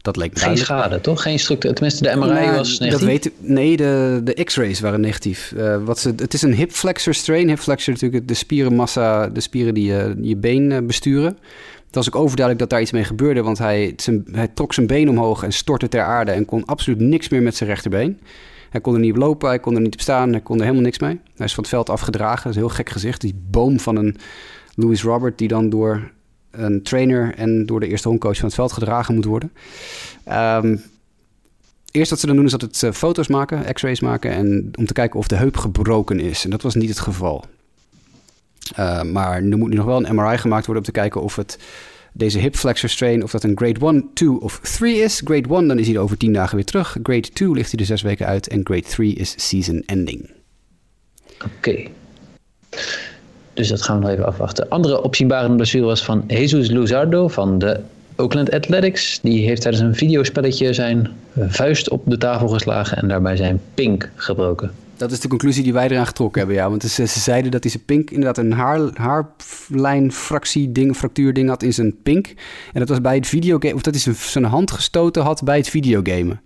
Dat leek Geen duidelijk. schade, toch? Geen structuur. Tenminste, de MRI Nou, was negatief. Dat weet, nee, de, de x-rays waren negatief. Eh, wat ze, het is een hip flexor strain. Hip flexor natuurlijk de spierenmassa, de spieren die je, je been eh, besturen. Het was ook overduidelijk dat daar iets mee gebeurde, want hij, zijn, hij trok zijn been omhoog en stortte ter aarde en kon absoluut niks meer met zijn rechterbeen. Hij kon er niet op lopen, hij kon er niet op staan, hij kon er helemaal niks mee. Hij is van het veld afgedragen, dat is een heel gek gezicht. Die boom van een Louis Robert die dan door een trainer en door de eerste honkcoach van het veld gedragen moet worden. Ehm, eerst wat ze dan doen is dat het eh, foto's maken, x-rays maken... en om te kijken of de heup gebroken is. En dat was niet het geval. Uh, maar er moet nu nog wel een MRI gemaakt worden om te kijken of het deze hip flexor strain, of dat een grade 1, 2 of 3 is. Grade 1, dan is hij er over 10 dagen weer terug. Grade 2 ligt hij er 6 weken uit. En grade 3 is season ending. Oké. Dus dat gaan we nog even afwachten. Andere opzienbare blessure was van Jesus Luzardo van de Oakland Athletics. Die heeft tijdens een videospelletje zijn vuist op de tafel geslagen en daarbij zijn pink gebroken. Dat is de conclusie die wij eraan getrokken hebben, ja. Want ze, ze zeiden dat hij zijn pink inderdaad een haar, haarlijnfractie ding, fractuur ding had in zijn pink. En dat was bij het videogame, of dat hij zijn, zijn hand gestoten had bij het videogamen.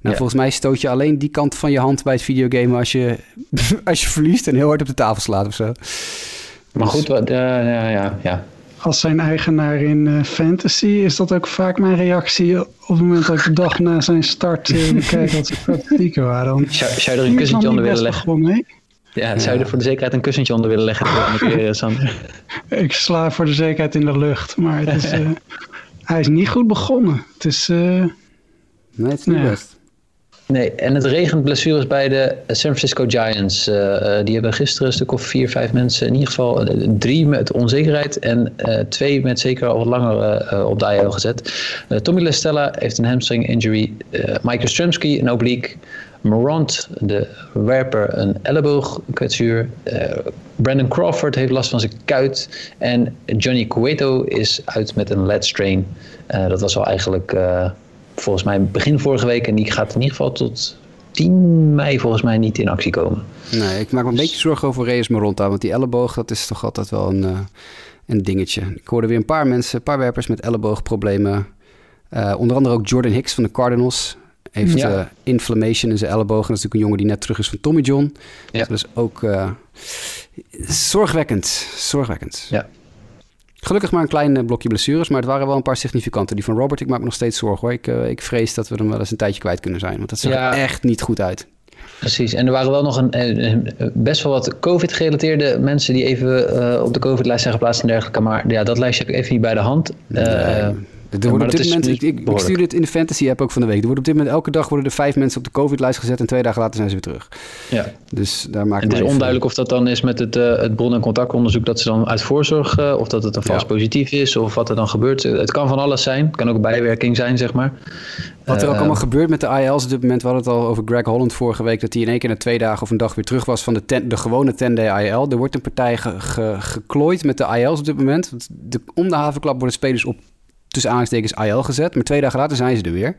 Nou, Ja. volgens mij stoot je alleen die kant van je hand bij het videogamen als je, als je verliest en heel hard op de tafel slaat of zo. Maar goed, wat, uh, ja, ja, ja. Als zijn eigenaar in uh, fantasy is dat ook vaak mijn reactie op het moment dat ik de dag na zijn start uh, kijk wat zijn statistieken waren. Zou, zou je er een kussentje onder willen leggen? Mee. Ja, zou je er voor de zekerheid een kussentje onder willen leggen? Keer, Sander? Ik sla voor de zekerheid in de lucht, maar het is, uh, hij is niet goed begonnen. Het is... uh, nee, het is niet best. Nee, en het regent blessures bij de San Francisco Giants. Uh, die hebben gisteren een stuk of vier, vijf mensen, in ieder geval uh, drie met onzekerheid en twee met zeker al wat langer op de IL gezet. Tommy Lestella heeft een hamstring injury, Mike Ostremski een oblique, Morant, de werper, een elleboogkwetsuur. Brandon Crawford heeft last van zijn kuit en Johnny Cueto is uit met een lead strain. dat was al eigenlijk volgens mij begin vorige week. En die gaat in ieder geval tot 10 mei volgens mij niet in actie komen. Nee, ik maak me een beetje zorgen over Reyes Maronta. Want die elleboog, dat is toch altijd wel een, uh, een dingetje. Ik hoorde weer een paar mensen, een paar werpers met elleboogproblemen. Uh, onder andere ook Jordan Hicks van de Cardinals. Heeft ja. uh, inflammation in zijn elleboog. En dat is natuurlijk een jongen die net terug is van Tommy John. Ja. Dus dat is ook zorgwekkend. Zorgwekkend. Ja. Gelukkig maar een klein blokje blessures, maar het waren wel een paar significante. Die van Robert, ik maak me nog steeds zorgen hoor. Ik, uh, ik vrees dat we hem wel eens een tijdje kwijt kunnen zijn, want dat zag ja. er echt niet goed uit. Precies, en er waren wel nog een, een best wel wat COVID-gerelateerde mensen die even uh, op de COVID-lijst zijn geplaatst en dergelijke. Maar ja, dat lijstje heb ik even niet bij de hand. Nee, uh, Er wordt op dit moment, ik, ik, ik stuur dit in de fantasy app ook van de week. Er wordt op dit moment elke dag worden er vijf mensen op de COVID-lijst gezet en twee dagen later zijn ze weer terug. Ja. Dus daar maakt Het is onduidelijk of dat dan is met het, eh, het bron- en contactonderzoek dat ze dan uit voorzorg, eh, of dat het een vals Ja. positief is, of wat er dan gebeurt. Het kan van alles zijn. Het kan ook een bijwerking zijn, zeg maar. Wat er ook Eh, allemaal gebeurt met de IL's op dit moment. We hadden het al over Greg Holland vorige week. Dat hij in één keer na twee dagen of een dag weer terug was van de, ten- de gewone 10-day IL. Er wordt een partij ge- ge- geklooid met de IL's op dit moment. De, om de havenklap worden spelers op tussen aanhalingstekens IL gezet. Maar twee dagen later zijn ze er weer.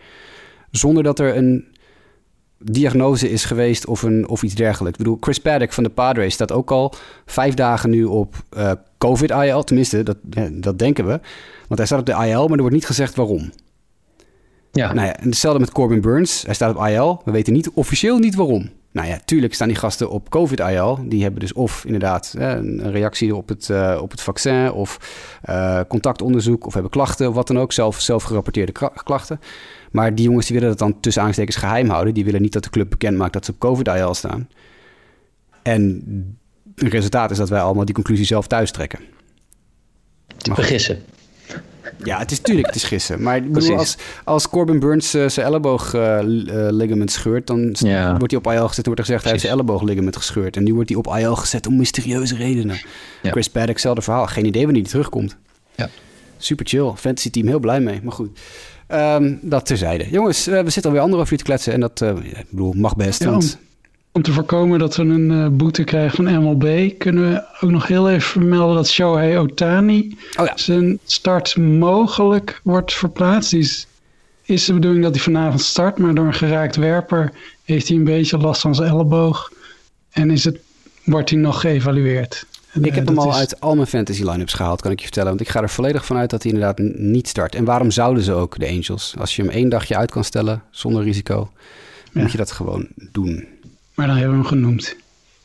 Zonder dat er een diagnose is geweest of, een, of iets dergelijks. Ik bedoel, Chris Paddock van de Padres staat ook al vijf dagen nu op eh, COVID-IL. Tenminste, dat, dat denken we. Want hij staat op de IL, maar er wordt niet gezegd waarom. Ja, Nou ja, en hetzelfde met Corbin Burns. Hij staat op IL. We weten niet, officieel niet waarom. Nou ja, tuurlijk staan die gasten op COVID-IL. Die hebben dus of inderdaad een reactie op het, eh, op het vaccin... of eh, contactonderzoek of hebben klachten of wat dan ook. Zelf, zelf gerapporteerde klachten. Maar die jongens die willen dat dan tussen aanstekens geheim houden. Die willen niet dat de club bekend maakt dat ze op COVID-IL staan. En het resultaat is dat wij allemaal die conclusie zelf thuis trekken. Goed. vergissen. Ja, het is tuurlijk, het is gissen. Maar ik bedoel, Precies. als, als Corbin Burns eh, zijn elleboog eh, eh, ligament scheurt, dan Ja. wordt hij op IL gezet en wordt er gezegd hij heeft zijn elleboog ligament gescheurd. En nu wordt hij op IL gezet om mysterieuze redenen. Ja. Chris Paddock, hetzelfde verhaal. Geen idee wanneer hij terugkomt. Ja. Super chill. Fantasy team heel blij mee. Maar goed, Ehm, dat terzijde. Jongens, we zitten alweer anderhalf uur te kletsen en dat, eh, ik bedoel, mag best. Ja, want, Om te voorkomen dat we een eh, boete krijgen van MLB, kunnen we ook nog heel even vermelden dat Shohei Otani oh ja, zijn start mogelijk wordt verplaatst. Die is, is de bedoeling dat hij vanavond start, maar door een geraakt werper heeft hij een beetje last van zijn elleboog. En is het, wordt hij nog geëvalueerd. En, ik eh, heb hem al is- uit al mijn fantasy line-ups gehaald, kan ik je vertellen. Want ik ga er volledig van uit dat hij inderdaad niet start. En waarom zouden ze ook, de Angels? Als je hem één dagje uit kan stellen, zonder risico, Ja. moet je dat gewoon doen. Maar dan hebben we hem genoemd.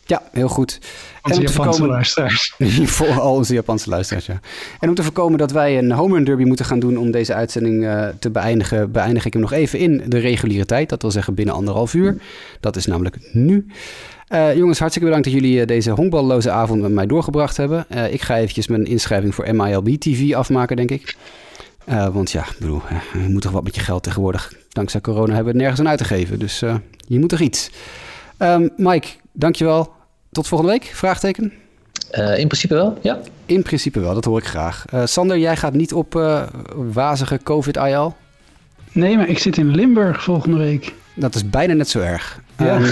Ja, heel goed. Onze Japanse voorkomen- luisteraars. Voor al onze Japanse luisteraars, ja. En om te voorkomen dat wij een home run derby moeten gaan doen om deze uitzending eh, te beëindigen, beëindig ik hem nog even in de reguliere tijd. Dat wil zeggen binnen anderhalf uur. Dat is namelijk nu. Eh, jongens, hartstikke bedankt dat jullie eh, deze honkballoze avond met mij doorgebracht hebben. Ik ga eventjes mijn inschrijving voor MILB TV afmaken, denk ik. Want ja, ik bedoel, je moet toch wat met je geld tegenwoordig. Dankzij corona hebben we het nergens aan uit te geven. Dus je moet toch iets. Ehm, Mike, dankjewel. Tot volgende week? Vraagteken? Eh, in principe wel, ja. In principe wel, dat hoor ik graag. Eh, Sander, jij gaat niet op eh, wazige COVID-IL? Nee, maar ik zit in Limburg volgende week. Dat is bijna net zo erg. Ja. Ehm, oh,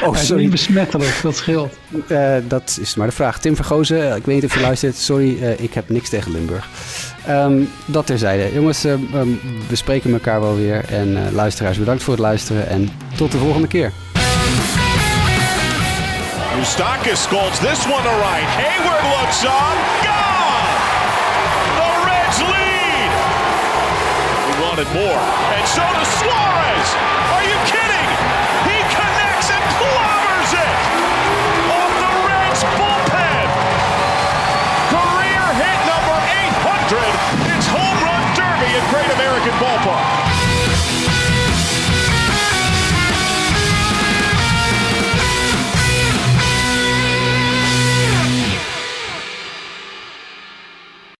Hij is niet sorry. besmettelijk, dat scheelt. Eh, dat is maar de vraag. Tim Vergozen, ik weet niet of je luistert. Sorry, eh, ik heb niks tegen Limburg. Ehm, dat terzijde. Jongens, we spreken elkaar wel weer. En eh, luisteraars, bedankt voor het luisteren. En tot de volgende keer. Mustakis scolds this one to right. Hayward looks up. Gone! The Reds lead! He wanted more. And so does Suarez! Are you kidding? He connects and clobbers it! Off the Reds bullpen! Career hit number 800. It's home run derby at Great American Ballpark.